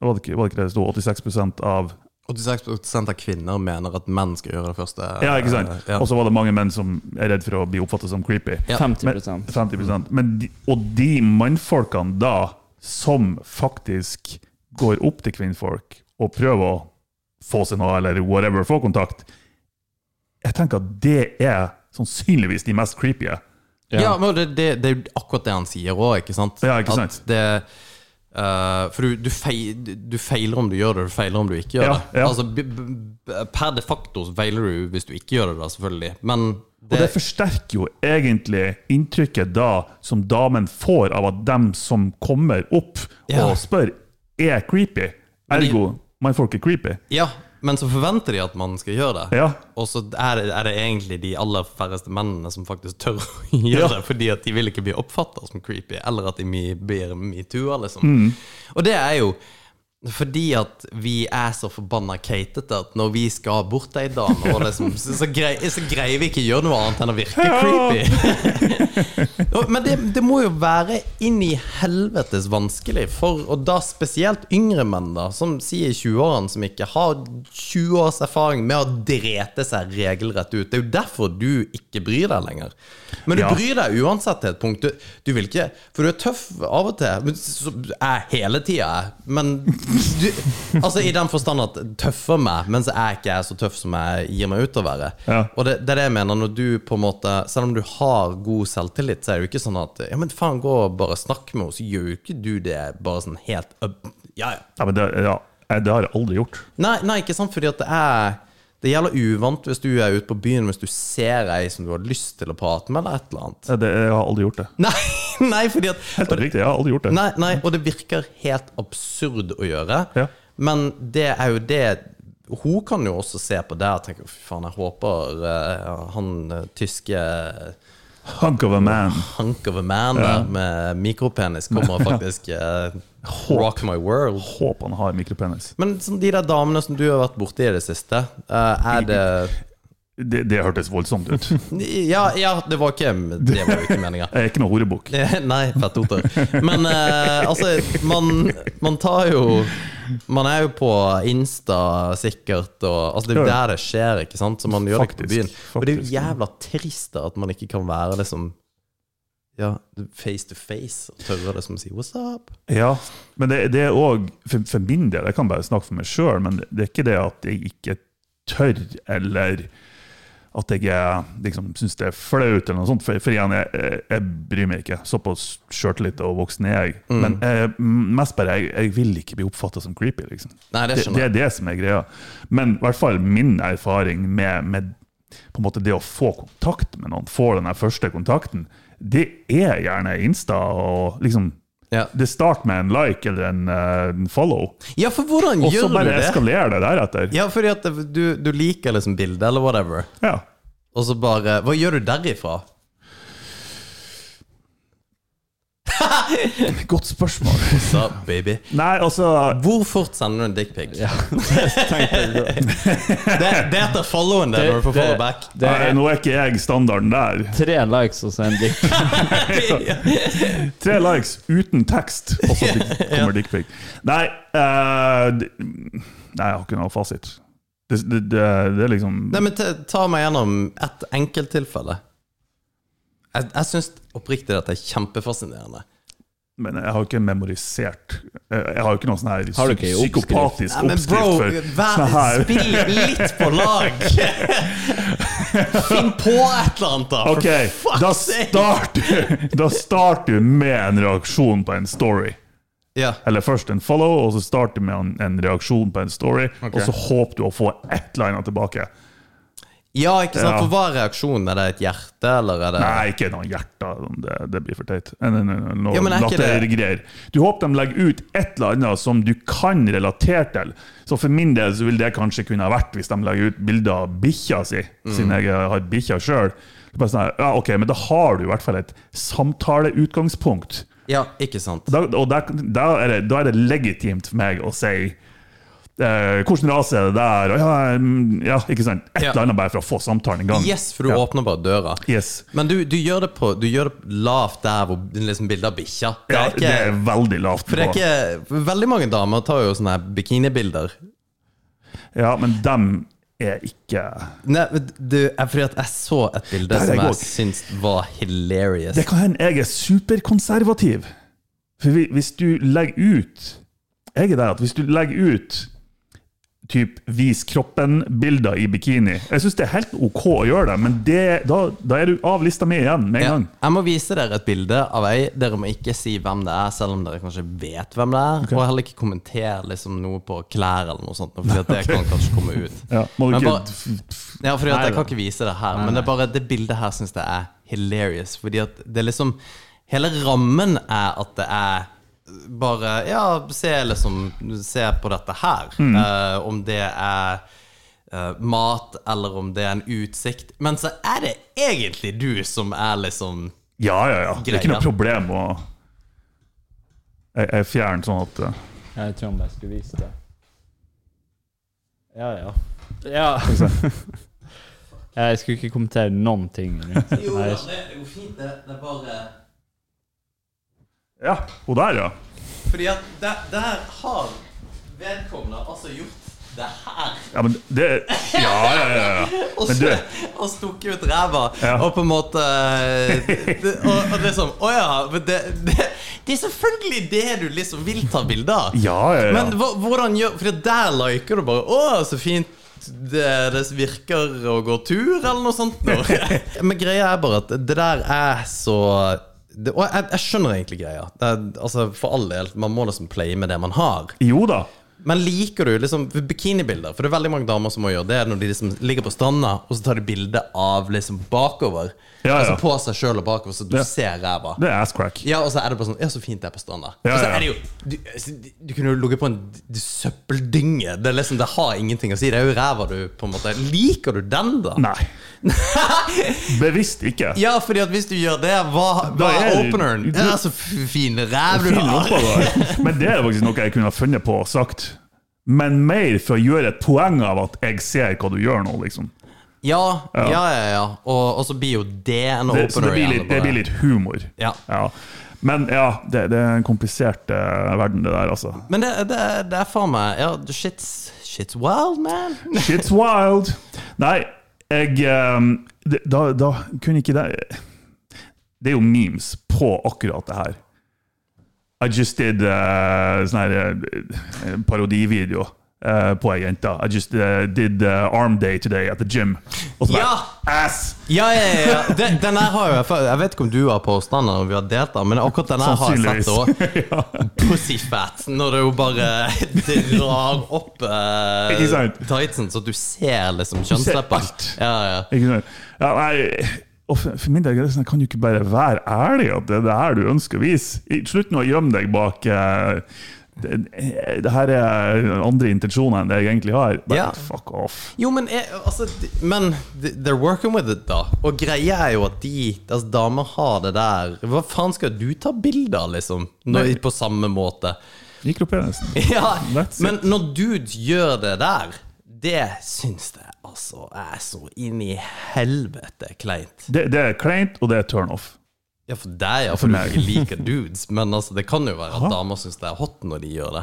Speaker 3: var det, ikke det det sto? 86 av
Speaker 1: 86 av kvinner mener at menn skal gjøre det første.
Speaker 3: Ja, ikke sant?
Speaker 1: Ja.
Speaker 3: Og så var det mange menn som er redd for å bli oppfattet som creepy.
Speaker 1: Ja.
Speaker 2: 50%
Speaker 3: 50% Men de, Og de mannfolkene da, som faktisk går opp til kvinnfolk og prøver å få seg noe, eller whatever, få kontakt Jeg tenker at det er sannsynligvis de mest creepy.
Speaker 1: Ja, men det, det, det er jo akkurat det han sier òg, ikke sant?
Speaker 3: Ja, ikke sant?
Speaker 1: At det Eh, for du, du, feil, du feiler om du gjør det, du feiler om du ikke gjør
Speaker 3: Ja,
Speaker 1: det.
Speaker 3: ja.
Speaker 1: Altså, per de facto feiler du hvis du ikke gjør det, da, selvfølgelig. Men
Speaker 3: Og det forsterker jo egentlig inntrykket da som damen får av at dem som kommer opp
Speaker 1: Ja.
Speaker 3: og spør, er creepy. Ergo, folk er creepy.
Speaker 1: Ja, men så forventer de at man skal gjøre det.
Speaker 3: Ja.
Speaker 1: Og så er det, er det egentlig de aller færreste mennene som faktisk tør *laughs* å gjøre
Speaker 3: Ja.
Speaker 1: det, fordi at de vil ikke bli oppfatta som creepy, eller at de blir metoo-a, liksom.
Speaker 3: Mm.
Speaker 1: Og det er jo fordi at vi er så forbanna keitete at når vi skal bort til ei dame, liksom, så, så, grei, så greier vi ikke å gjøre noe annet enn å virke creepy. *laughs* Men det, det må jo være inn i helvetes vanskelig for, og da spesielt yngre menn, da, som sier i 20-årene, som ikke har 20 års erfaring med å drete seg regelrett ut. Det er jo derfor du ikke bryr deg lenger. Men du
Speaker 3: Ja.
Speaker 1: bryr deg uansett til et punkt. Du, du vil ikke For du er tøff av og til. Men så er hele tida. Men du, Altså i den forstand at tøffer meg, mens så er ikke er så tøff som jeg gir meg ut å være.
Speaker 3: Ja.
Speaker 1: Og det, det er det jeg mener, når du på en måte Selv om du har god selvtillit, så er det jo ikke sånn at Ja, men faen, gå og bare snakk med henne, så gjør jo ikke du det bare sånn helt. Ja, ja.
Speaker 3: Ja, men det, ja, det har jeg aldri gjort.
Speaker 1: Nei, nei, ikke sant, fordi at det er Det gjelder uvant hvis du er ute på byen Hvis du ser ei som du har lyst til å prate med, eller et eller annet.
Speaker 3: Ja, Det, jeg har aldri gjort det.
Speaker 1: Nei, *laughs* nei, fordi at
Speaker 3: Helt oppriktig, jeg har aldri gjort det.
Speaker 1: Nei, nei, og det virker helt absurd å gjøre.
Speaker 3: Ja.
Speaker 1: Men det er jo det Hun kan jo også se på det og tenke Fy faen, jeg håper uh, han eh, tyske
Speaker 3: Hunk of a man.
Speaker 1: hunk of a man der med mikropenis kommer *laughs* faktisk eh, rock my world.
Speaker 3: Håper han har mikropenis.
Speaker 1: Men sånn, de der damene som du har vært borti i det siste, uh, er det
Speaker 3: Det, det hørtes voldsomt ut. *laughs*
Speaker 1: Ja, ja det var ikke Det var jo ikke meninga.
Speaker 3: Er ikke noe horebukk.
Speaker 1: Nei, fettoter. Men eh, altså, man, man tar jo Man er jo på Insta sikkert, og altså, det er jo der det skjer, ikke sant? Så man gjør det ikke på
Speaker 3: Faktisk,
Speaker 1: byen. Og det er jo jævla trist at man ikke kan være liksom Ja, face to face og tørre liksom å si 'what's up'?
Speaker 3: Ja, men det, det er òg for, for min del, jeg kan bare snakke for meg sjøl, men det, det er ikke det at jeg ikke tør, eller at jeg liksom, syns det er flaut, eller noe sånt. For, for igjen, jeg, jeg, jeg bryr meg ikke. Såpass sjøltillit og voksen er jeg. Men jeg, mest bare, jeg, jeg vil ikke bli oppfatta som creepy. liksom.
Speaker 1: Nei, det
Speaker 3: Det, det er det som er greia. Men i hvert fall min erfaring med, med på en måte det å få kontakt med noen, få den første kontakten, det er gjerne Insta og liksom
Speaker 1: Ja.
Speaker 3: Det starter med en like eller en, eh, en follow,
Speaker 1: ja, for hvordan
Speaker 3: og så
Speaker 1: gjør du
Speaker 3: bare
Speaker 1: det?
Speaker 3: eskalerer det deretter.
Speaker 1: Ja, fordi at du, du liker liksom bildet, eller whatever.
Speaker 3: Ja.
Speaker 1: Og så bare Hva gjør du derifra? *laughs*
Speaker 3: Godt spørsmål.
Speaker 1: Så, baby.
Speaker 3: Nei, også,
Speaker 1: Hvor fort sender du en dickpic? *laughs* det, det heter followen der når du får follow back.
Speaker 2: Det
Speaker 3: nei,
Speaker 2: er
Speaker 3: Nå er ikke jeg standarden der.
Speaker 2: tre likes og så en dickpic. *laughs*
Speaker 3: Tre likes uten tekst, og så kommer kommer dickpic. Nei, uh, nei, jeg har ikke noe fasit. Det, det, det, det er liksom
Speaker 1: Nei, men ta- Ta meg gjennom et enkelttilfelle. Jeg, jeg syns oppriktig dette er kjempefascinerende.
Speaker 3: Men jeg har jo ikke memorisert Jeg jeg har jo ikke noe sånn her
Speaker 2: ikke
Speaker 3: psykopatisk
Speaker 1: Nei, men bro,
Speaker 3: oppskrift for
Speaker 1: vær, spill litt på lag! *laughs* Finn på et eller annet, da! for
Speaker 3: Ok,
Speaker 1: fuck's
Speaker 3: da
Speaker 1: sake.
Speaker 3: starter, da starter du med en reaksjon på en story.
Speaker 1: Ja.
Speaker 3: Eller først en follow, og så starter du med en, en reaksjon på en story.
Speaker 1: Okay.
Speaker 3: Og så håper du å få et eller annet tilbake.
Speaker 1: Ja, ikke sant?
Speaker 3: Ja.
Speaker 1: For hva er reaksjonen? Er det et hjerte, eller er det
Speaker 3: Nei, ikke noe hjerte. Det, det blir for teit. Noe
Speaker 1: Ja, er
Speaker 3: lattergreier. Du håper de legger ut et eller annet som du kan relatere til. Så for min del så vil det kanskje kunne ha vært hvis de legger ut bilder av bikkja si,
Speaker 1: Mm.
Speaker 3: siden jeg har bikkja sjøl. Sånn, ja, ok, men da har du i hvert fall et samtaleutgangspunkt.
Speaker 1: Ja, ikke sant?
Speaker 3: Da, og da, da, er det, da er det legitimt for meg å si eh, Hvilken rase er det der? Ja, mm, ja, ikke sant? Et eller annet bare for å få samtalen i gang.
Speaker 1: Yes, for du
Speaker 3: Ja.
Speaker 1: åpner bare døra.
Speaker 3: Yes.
Speaker 1: Men du, du, gjør det på, du gjør det lavt der hvor liksom bildet av bikkja. Det
Speaker 3: Ja, det er veldig lavt.
Speaker 1: For det er ikke Veldig mange damer tar jo sånne bikinibilder.
Speaker 3: Ja, men dem er ikke
Speaker 1: Nei, du, jeg- fordi at jeg så et bilde som
Speaker 3: jeg syntes
Speaker 1: syns var hilarious.
Speaker 3: Det kan hende jeg er superkonservativ. For hvis du legger ut Jeg er der at hvis du legger ut typ vis kroppen-bilder i bikini. Jeg syns det er helt OK å gjøre det, men det, da, da er du av lista mi igjen med en
Speaker 1: Ja.
Speaker 3: gang.
Speaker 1: Jeg må vise dere et bilde av ei. Dere må ikke si hvem det er, selv om dere kanskje vet hvem det er. Og heller ikke kommentere liksom noe på klær eller noe sånt, fordi det *laughs* det kan kanskje komme ut.
Speaker 3: Ja, må du
Speaker 1: Men
Speaker 3: ikke
Speaker 1: Ja, fordi Jeg kan ikke vise det her, men det bare det bildet her syns jeg er hilarious. Fordi at det er liksom Hele rammen er at det er bare Ja, se liksom Se på dette her.
Speaker 3: Mm.
Speaker 1: Uh, om det er uh, mat, eller om det er en utsikt. Men så er det egentlig du som er liksom
Speaker 3: Ja, ja, ja. Det er ikke noe problem å Jeg, jeg fjerner sånn at uh...
Speaker 2: Jeg tror om jeg skulle vise det. Ja, ja. Ja. *laughs* Jeg skulle ikke kommentere noen ting. *laughs* jo, det.
Speaker 1: Det er jo fint, det. Det er bare
Speaker 3: Ja, hun der, ja.
Speaker 1: Fordi at der, der har vedkommende altså gjort det her.
Speaker 3: Ja, men det Ja, ja, ja. ja. *laughs*
Speaker 1: Og,
Speaker 3: Men det,
Speaker 1: og stukket ut ræva,
Speaker 3: Ja.
Speaker 1: og på en måte det, *laughs* og, og liksom Å ja, men det, det, det er selvfølgelig det du liksom vil ta bilde av.
Speaker 3: Ja, ja, ja.
Speaker 1: Men hvordan gjør For der liker du bare Å, så fint det, det virker å gå tur, eller noe sånt. *laughs* Men greia er bare at det der er så det, Og jeg, jeg skjønner egentlig greia. Det altså, for all del, man må liksom play med det man har.
Speaker 3: Jo da.
Speaker 1: Men liker du liksom bikinibilder? For det er veldig mange damer som må gjøre det når de liksom ligger på stranda, og så tar de bilde av liksom bakover.
Speaker 3: Ja, ja.
Speaker 1: Altså på seg sjøl og bakover, så du
Speaker 3: Ja.
Speaker 1: ser ræva.
Speaker 3: Det er asscrack.
Speaker 1: Ja, og så er det bare sånn Ja, så fint det er på stranda.
Speaker 3: Ja,
Speaker 1: så er det jo Du, altså, du kunne jo ligget på en søppeldynge. Det liksom Det har ingenting å si. Det er jo ræva du på en måte Liker du den, da?
Speaker 3: Nei. *laughs* Bevisst ikke.
Speaker 1: Ja, fordi at hvis du gjør det, hva, hva er
Speaker 3: er-
Speaker 1: openeren?
Speaker 3: du-
Speaker 1: Ja, så fin ræv du har. *laughs*
Speaker 3: Men det er faktisk noe jeg kunne ha funnet på og sagt. Men mer for å gjøre et poeng av at jeg ser hva du gjør nå, liksom.
Speaker 1: Ja, ja, ja. ja. Og, og så blir jo det en
Speaker 3: Det, så det blir, litt, det blir litt humor.
Speaker 1: Ja.
Speaker 3: Men ja, det, det er en komplisert uh, verden, det der, altså.
Speaker 1: Men det, det, det er faen meg Ja, shit's, shit's wild, man. *laughs*
Speaker 3: Shit's wild. Nei, jeg um, da, da kunne ikke det Det er jo memes på akkurat det her. I just did uh, sånn her eh, parodivideo Uh, på ei jente. I just uh, did uh, arm day today at the gym. Og så bare,
Speaker 1: Ja!
Speaker 3: Ass!
Speaker 1: Ja, ja, ja. ja. Den, den her har jeg Jeg vet ikke om du har posta den, eller vi har delt den, men akkurat den her har jeg sett òg. *laughs* Pussyfat. Når du bare *laughs* drar opp
Speaker 3: uh,
Speaker 1: tightsen så du ser liksom
Speaker 3: alt.
Speaker 1: Ja, ja.
Speaker 3: Ikke sant? Ja, nei, og for, min del er det sånn, kan du ikke bare være ærlig at det er det her du ønsker å vise? Slutt nå å gjemme deg bak eh, det, det her er andre intensjoner enn det jeg egentlig har. But
Speaker 1: yeah.
Speaker 3: fuck off.
Speaker 1: Jo, men, jeg, altså, men they're working with it, da. Og greia er jo at de deres damer har det der Hva faen skal du ta bilde av, liksom? Når,
Speaker 3: Nei.
Speaker 1: på samme måte.
Speaker 3: Mikropenisen. *laughs*
Speaker 1: Ja, men når dudes gjør det der, det syns jeg altså er så inn i helvete kleint.
Speaker 3: Det, det er kleint, og det er turnoff.
Speaker 1: Ja, for deg, ja,
Speaker 3: For
Speaker 1: du ikke liker dudes. Men altså, det kan jo være at damer syns det er hot når de gjør det.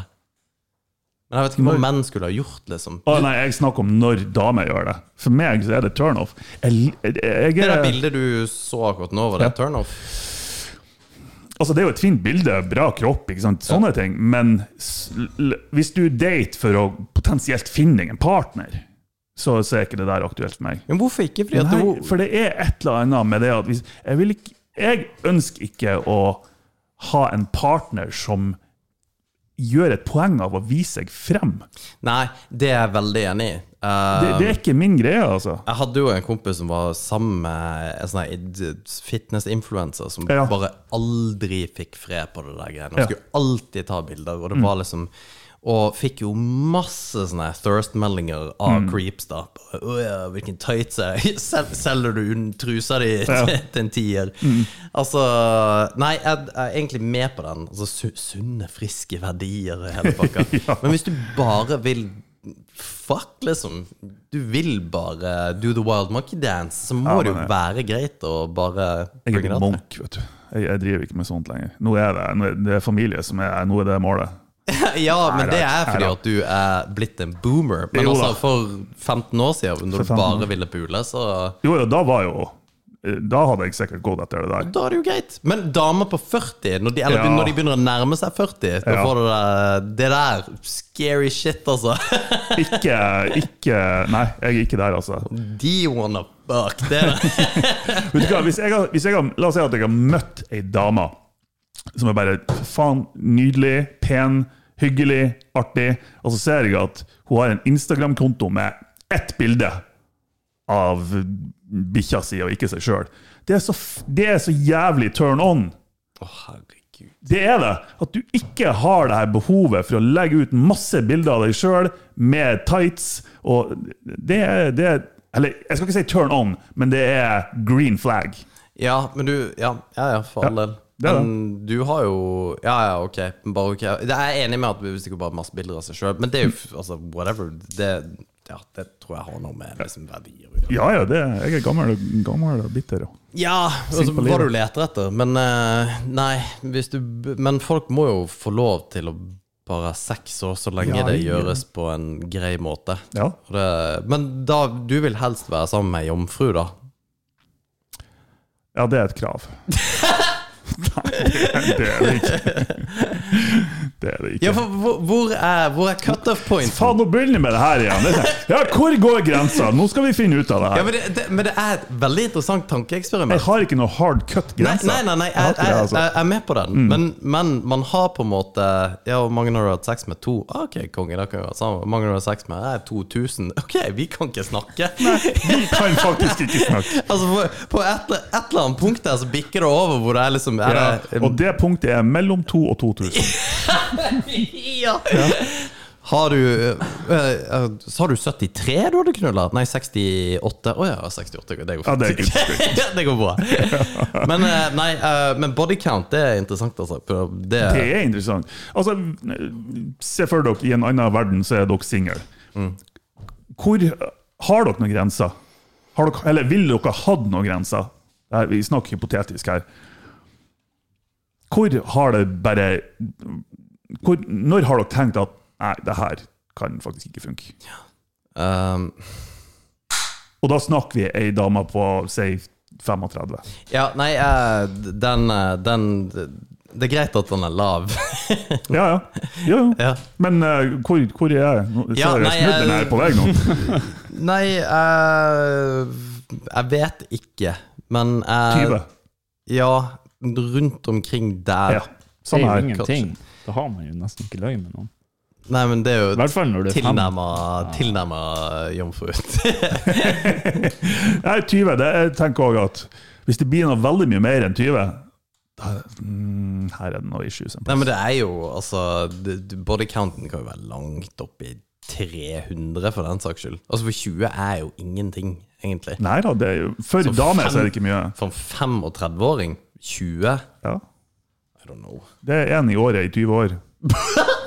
Speaker 1: Men jeg vet ikke hva
Speaker 3: Når-
Speaker 1: menn skulle ha gjort, liksom.
Speaker 3: Å nei, jeg snakker om når damer gjør det. For meg så er det turnoff. Jeg, jeg, jeg,
Speaker 1: Det der
Speaker 3: er-
Speaker 1: bildet du så akkurat nå, var det
Speaker 3: Ja.
Speaker 1: turnoff?
Speaker 3: Altså, det er jo et fint bilde, bra kropp, ikke sant? sånne ting. Men hvis du date for å potensielt finne en partner, så, så er ikke det der aktuelt for meg.
Speaker 1: Men hvorfor ikke? Fordi
Speaker 3: Nei,
Speaker 1: du
Speaker 3: for det er et eller annet med det at hvis, jeg, vil ikke, jeg ønsker ikke å ha en partner som gjør et poeng av å vise seg frem.
Speaker 1: Nei, det er jeg veldig enig i. Uh,
Speaker 3: Det, det er ikke min greie, altså.
Speaker 1: Jeg hadde jo en kompis som var sammen med en sånn fitness-influencer som
Speaker 3: Ja.
Speaker 1: bare aldri fikk fred på det der greiene. Han
Speaker 3: Ja.
Speaker 1: skulle alltid ta bilder, og det var liksom Og fikk jo masse sånne thirst-meldinger av creeps, da. Å ja, hvilken tights *laughs* Sel Selger du trusa di
Speaker 3: Ja.
Speaker 1: til, en tier? Altså Nei, jeg, jeg er egentlig med på den. Altså su Sunne, friske verdier og hele *laughs* pakka.
Speaker 3: Ja.
Speaker 1: Men hvis du bare vil Fuck, liksom. Du vil bare do the wild monkey dance, så må
Speaker 3: Ja,
Speaker 1: det jo være greit å bare
Speaker 3: Jeg er monk, vet du. Jeg, jeg driver ikke med sånt lenger. Nå er det, nå er det familie som er, nå er det målet. *laughs*
Speaker 1: Ja, men det er fordi at du er blitt en boomer. Men
Speaker 3: Jo
Speaker 1: altså, for 15 år siden, når du bare ville pule, så
Speaker 3: Jo, jo, da var jo da hadde jeg sikkert gått etter det der.
Speaker 1: Da er det jo greit. Men damer på 40, når de, eller
Speaker 3: Ja.
Speaker 1: når de begynner å nærme seg 40, da
Speaker 3: Ja.
Speaker 1: får du det, det der scary shit, altså. *laughs*
Speaker 3: Ikke, ikke Nei, jeg er ikke der, altså.
Speaker 1: De wanna fuck. Det er det. *laughs*
Speaker 3: Vet du hva, hvis jeg hvis jeg La oss si at jeg har møtt ei dame som er bare faen nydelig, pen, hyggelig, artig, og så ser jeg at hun har en Instagram-konto med ett bilde av bikkja si og ikke seg sjøl. Det, så det er så jævlig turn on.
Speaker 1: Å, herregud.
Speaker 3: Det er det. At du ikke har det her behovet for å legge ut masse bilder av deg sjøl med tights. Og det er, det er Eller jeg skal ikke si turn on, men det er green flag.
Speaker 1: Ja, men du Ja, ja, ja for all
Speaker 3: Ja,
Speaker 1: del.
Speaker 3: Det det.
Speaker 1: Men du har jo Ja, ja, ok. Bare ok. Jeg er enig med at hvis det ikke bare masse bilder av seg sjøl, men det er jo altså, whatever. Det, ja, det tror jeg har noe med liksom, verdier å gjøre.
Speaker 3: Ja, ja, det, jeg er gammel, gammel og bitter. Og.
Speaker 1: Ja, altså, hva du leter etter. Men uh, nei, du Men folk må jo få lov til å bare seks sex òg, så lenge
Speaker 3: Ja,
Speaker 1: det gjøres på en grei måte.
Speaker 3: Ja.
Speaker 1: Det, men da, du vil helst være sammen med ei jomfru, da?
Speaker 3: ja, det er et krav. *laughs* Det er det ikke. Det er det ikke.
Speaker 1: Ja, for hvor, hvor er, hvor er cutoff point?
Speaker 3: Faen, nå begynner vi med det her igjen. Sånn, Ja, hvor går grensa? Nå skal vi finne ut av det
Speaker 1: Ja,
Speaker 3: her.
Speaker 1: men, det, det, men det er et veldig interessant tankeeksperiment.
Speaker 3: Jeg har ikke noe hard cut-grense.
Speaker 1: nei, nei, nei
Speaker 3: Jeg
Speaker 1: jeg, jeg,
Speaker 3: altså.
Speaker 1: jeg er med på den. Men, men man har på en måte Ja, mange har hatt sex med? To? Ah, Ok, konge, da kan vi være sammen. Mange har hatt sex med? Jeg er 2000. Ok, vi kan ikke snakke.
Speaker 3: Nei, Vi kan faktisk ikke *laughs* snakke.
Speaker 1: Altså, på, på et, et eller annet punkt der så bikker det over hvor det er liksom er
Speaker 3: Ja,
Speaker 1: det,
Speaker 3: og det punktet er mellom to og 2000. *laughs*
Speaker 1: ja. Har du øh, øh, Så har du 73 du hadde knulla? Nei, 68. Å ja, 68. Det går
Speaker 3: Ja, det
Speaker 1: fint.
Speaker 3: good. *laughs*
Speaker 1: det går bra. Men, øh, nei, men body count, det er interessant, altså. Det,
Speaker 3: Det er interessant. Altså, Se for dere i en annen verden, så er dere single. Hvor Har dere noen grenser? Har dere, eller vil dere hatt noen grenser? Vi snakker hypotetisk her. Hvor har det bare hvor, Når har dere tenkt at Nei, det her kan faktisk ikke funke?
Speaker 1: um,
Speaker 3: Og da snakker vi ei dame på si 35.
Speaker 1: Ja, nei, øh, den, øh, den Det er greit at den er lav. *laughs*
Speaker 3: Ja, ja. ja, ja.
Speaker 1: ja.
Speaker 3: Men uh, hvor, hvor er jeg? Ser
Speaker 1: Ja, nei,
Speaker 3: jeg
Speaker 1: jeg-
Speaker 3: er på vei nå. *laughs*
Speaker 1: Nei, uh, jeg vet ikke. Men uh,
Speaker 3: 20.
Speaker 1: Ja, rundt omkring der.
Speaker 3: Ja. Samme
Speaker 2: er
Speaker 3: her.
Speaker 2: ingenting. Da har man jo nesten ikke løgn med noen.
Speaker 1: Nei, men det er jo tilnærma jomfru. *laughs* *laughs*
Speaker 3: Nei, 20. Det, jeg tenker også at hvis det blir noe veldig mye mer enn 20, da, mm, her er det noe issues.
Speaker 1: Nei, men det er jo altså det- det- Body counten kan jo være langt opp i 300 for den saks skyld. Altså For 20 er jo ingenting, egentlig.
Speaker 3: Nei da, det er jo, for damer så er det ikke mye.
Speaker 1: For en 35-åring 20
Speaker 3: Ja.
Speaker 1: Don't know.
Speaker 3: Det er én i året i 20 år. *laughs*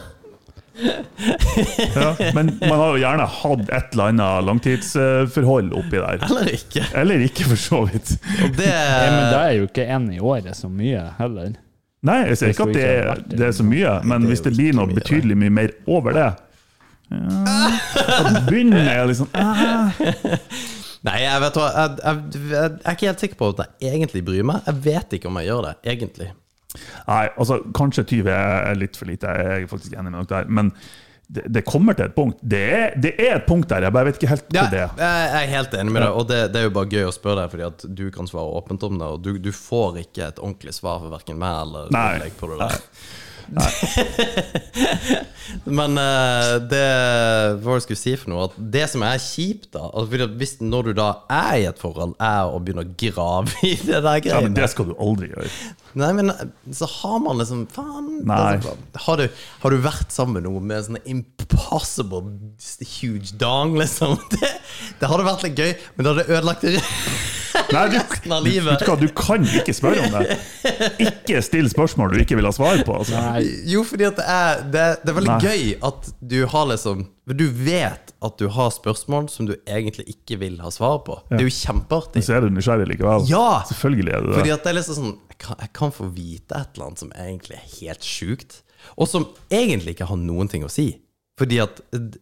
Speaker 3: Ja, men man har jo gjerne hatt et eller annet langtidsforhold oppi der.
Speaker 1: Eller ikke.
Speaker 3: Eller ikke, for så vidt.
Speaker 1: Det
Speaker 2: Ja, men da er jo ikke én i året så mye heller.
Speaker 3: Nei, jeg sier ikke at det er,
Speaker 2: det.
Speaker 3: det er så mye, men hvis det blir noe betydelig mye mer over det ja, Da begynner jeg liksom ah.
Speaker 1: Nei, jeg vet hva jeg, jeg, jeg er ikke helt sikker på at jeg egentlig bryr meg. Jeg vet ikke om jeg gjør det, egentlig.
Speaker 3: Nei, altså kanskje 20 er litt for lite, jeg er faktisk enig med dere der. Men det, det kommer til et punkt. Det er, det er et punkt der, jeg bare vet ikke helt
Speaker 1: Ja,
Speaker 3: hvor det
Speaker 1: jeg
Speaker 3: er.
Speaker 1: er helt enig med deg, og det, det er jo bare gøy å spørre deg, fordi at du kan svare åpent om det, og du, du får ikke et ordentlig svar for verken meg eller
Speaker 3: Nei.
Speaker 1: deg på det der. *laughs* Men uh, det Hva jeg skulle si for noe? At det som er kjipt, da altså hvis Når du da er i et forhold, er å begynne å grave i det der
Speaker 3: Ja, men det skal du aldri gjøre.
Speaker 1: Nei, men så har man liksom Faen. Altså, har, du, har du vært sammen med noen med en sånn impossible huge dong, liksom? *laughs* Det, det hadde vært litt gøy, men det hadde ødelagt det
Speaker 3: Nei, du,
Speaker 1: resten av livet.
Speaker 3: du, du, du kan ikke spørre om det. Ikke still spørsmål du ikke vil ha svar på. Altså.
Speaker 1: Jo, fordi at det er, det, det er veldig
Speaker 3: Nei.
Speaker 1: gøy at du har liksom Du vet at du har spørsmål som du egentlig ikke vil ha svar på. Det er jo kjempeartig.
Speaker 3: Så er du nysgjerrig likevel.
Speaker 1: Ja!
Speaker 3: Selvfølgelig er du
Speaker 1: Fordi
Speaker 3: det.
Speaker 1: at det er liksom sånn jeg kan, jeg kan få vite et eller annet som egentlig er helt sjukt, og som egentlig ikke har noen ting å si. Fordi at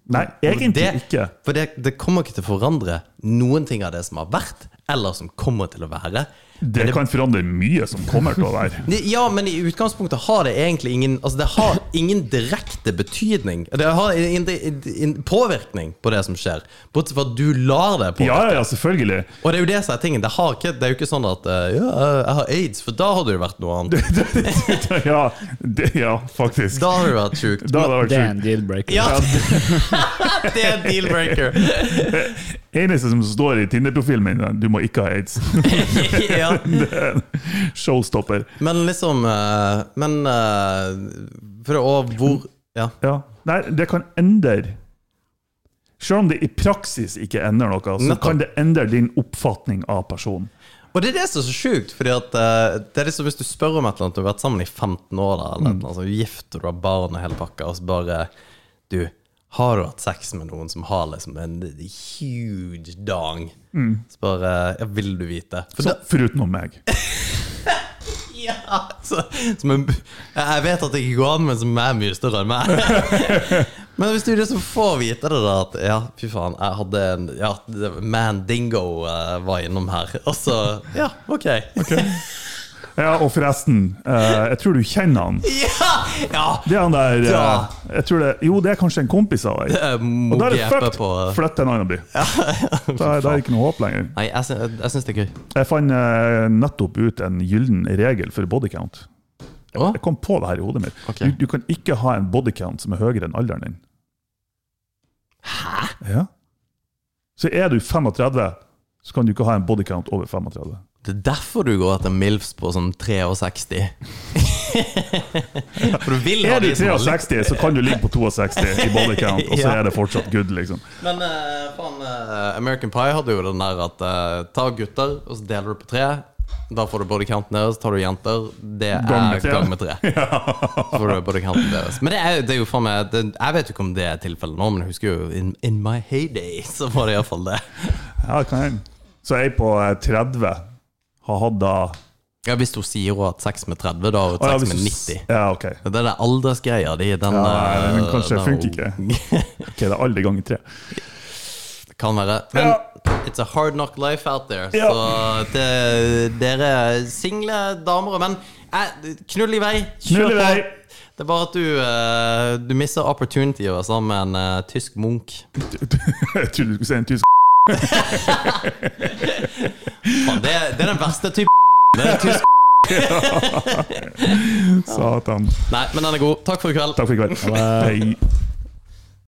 Speaker 3: Nei, egentlig
Speaker 1: det,
Speaker 3: ikke.
Speaker 1: For det, det kommer ikke til å forandre noen ting av det som har vært, eller som kommer til å være.
Speaker 3: Det kan forandre mye som kommer til å være. *laughs*
Speaker 1: Ja, men i utgangspunktet har det egentlig ingen Altså det har ingen direkte betydning. Det har en påvirkning på det som skjer, bortsett fra at du lar det påvirke.
Speaker 3: Ja, ja, selvfølgelig.
Speaker 1: Og det er jo det som er tingen. Det, har ikke, det er jo ikke sånn at eh, Ja, jeg har aids, for da hadde det jo vært noe annet. *laughs*
Speaker 3: ja, det, ja, faktisk.
Speaker 1: Da hadde det vært sjukt.
Speaker 3: Da hadde det vært
Speaker 2: Det er en deal-breaker.
Speaker 1: Ja, *laughs* det er en deal-breaker.
Speaker 3: Eneste som står i Tinder-profilen min, er, du må ikke ha aids. *laughs*
Speaker 1: ja.
Speaker 3: Det er en showstopper.
Speaker 1: Men liksom eh, Men eh, For å hvor Ja.
Speaker 3: Ja. Nei, det kan endre Selv om det i praksis ikke endrer noe, så kan det endre din oppfatning av personen.
Speaker 1: Og det er det som er så sjukt, fordi at uh, det er liksom hvis du spør om et eller annet, du har vært sammen i 15 år, da, eller mm. eller annet, så du gift og du har barn og hele pakka, og så bare Du, har du hatt sex med noen som har liksom en huge dong? Så bare Ja, vil du vite? For
Speaker 3: Så, foruten meg. *laughs* *laughs*
Speaker 1: Ja, så, som en, jeg vet at det ikke går an, men som er mye større enn meg. *laughs* Men hvis du liksom får vite det, da at ja, fy faen, jeg hadde en Ja, Man Dingo uh, var innom her. Og så Ja, ok. *laughs*
Speaker 3: Ja, og forresten, eh, jeg tror du kjenner han. *laughs*
Speaker 1: Ja! ja.
Speaker 3: Det er han der
Speaker 1: Ja.
Speaker 3: eh, jeg tror det, Jo, det er kanskje en kompis av deg. Og da er det
Speaker 1: Moggy
Speaker 3: fucked!
Speaker 1: På
Speaker 3: Flytt til en annen by. *laughs* Da er det ikke noe håp lenger.
Speaker 1: Nei, jeg, sy- jeg syns det er gøy.
Speaker 3: Jeg fant eh, nettopp ut en gyllen regel for bodycount.
Speaker 1: Å?
Speaker 3: Jeg kom på det her i hodet mitt.
Speaker 1: Ok.
Speaker 3: Du, du kan ikke ha en bodycount som er høyere enn alderen din.
Speaker 1: Hæ?
Speaker 3: Ja. Så er du 35, så kan du ikke ha en bodycount over 35.
Speaker 1: Det er derfor du går etter MILFs på sånn 63. *laughs* For du vil ha
Speaker 3: Er du
Speaker 1: de som har
Speaker 3: 63, så kan du ligge på 62 i bodycount, og så *laughs*
Speaker 1: Ja.
Speaker 3: er det fortsatt good, liksom.
Speaker 1: Men eh, faen, eh, American Pie hadde jo den der at eh, ta gutter, og så deler du på tre. Da får du bodycounten deres. Tar du jenter, det
Speaker 3: Gang med
Speaker 1: er
Speaker 3: tre.
Speaker 1: gang med tre. *laughs* Så får du bodycounten deres. Men det er, jo- det er jo faen meg det, Jeg vet jo ikke om det er tilfellet nå, men jeg husker jo in, in my heyday, så var det iallfall det.
Speaker 3: Ja, det kan hende. Så jeg på eh, 30 har hatt da
Speaker 1: Ja, Hvis hun sier hun har hatt sex med 30, da har hun hatt sex med 90.
Speaker 3: Ja, ok.
Speaker 1: Det er den aldersgreia. De, den,
Speaker 3: Ja, nei,
Speaker 1: eh,
Speaker 3: den kanskje
Speaker 1: den-
Speaker 3: funker ikke. Ok, det er alle ganger tre.
Speaker 1: Det kan være. Men
Speaker 3: Ja.
Speaker 1: it's a hard knock life out there.
Speaker 3: Ja.
Speaker 1: Så det, dere single damer og menn eh, Knull i vei. Kjør
Speaker 3: Knull i
Speaker 1: på.
Speaker 3: vei.
Speaker 1: Det er bare at du, uh, du misser opportunity å være sammen med en uh, tysk munk. *laughs*
Speaker 3: Jeg trodde du skulle si en tysk *laughs* *laughs*
Speaker 1: Det, det er den verste typen. *laughs* Det er tysk. *laughs*
Speaker 3: satan.
Speaker 1: Nei, men den er god. Takk for i kveld.
Speaker 3: Takk for i kveld. *laughs* Hei.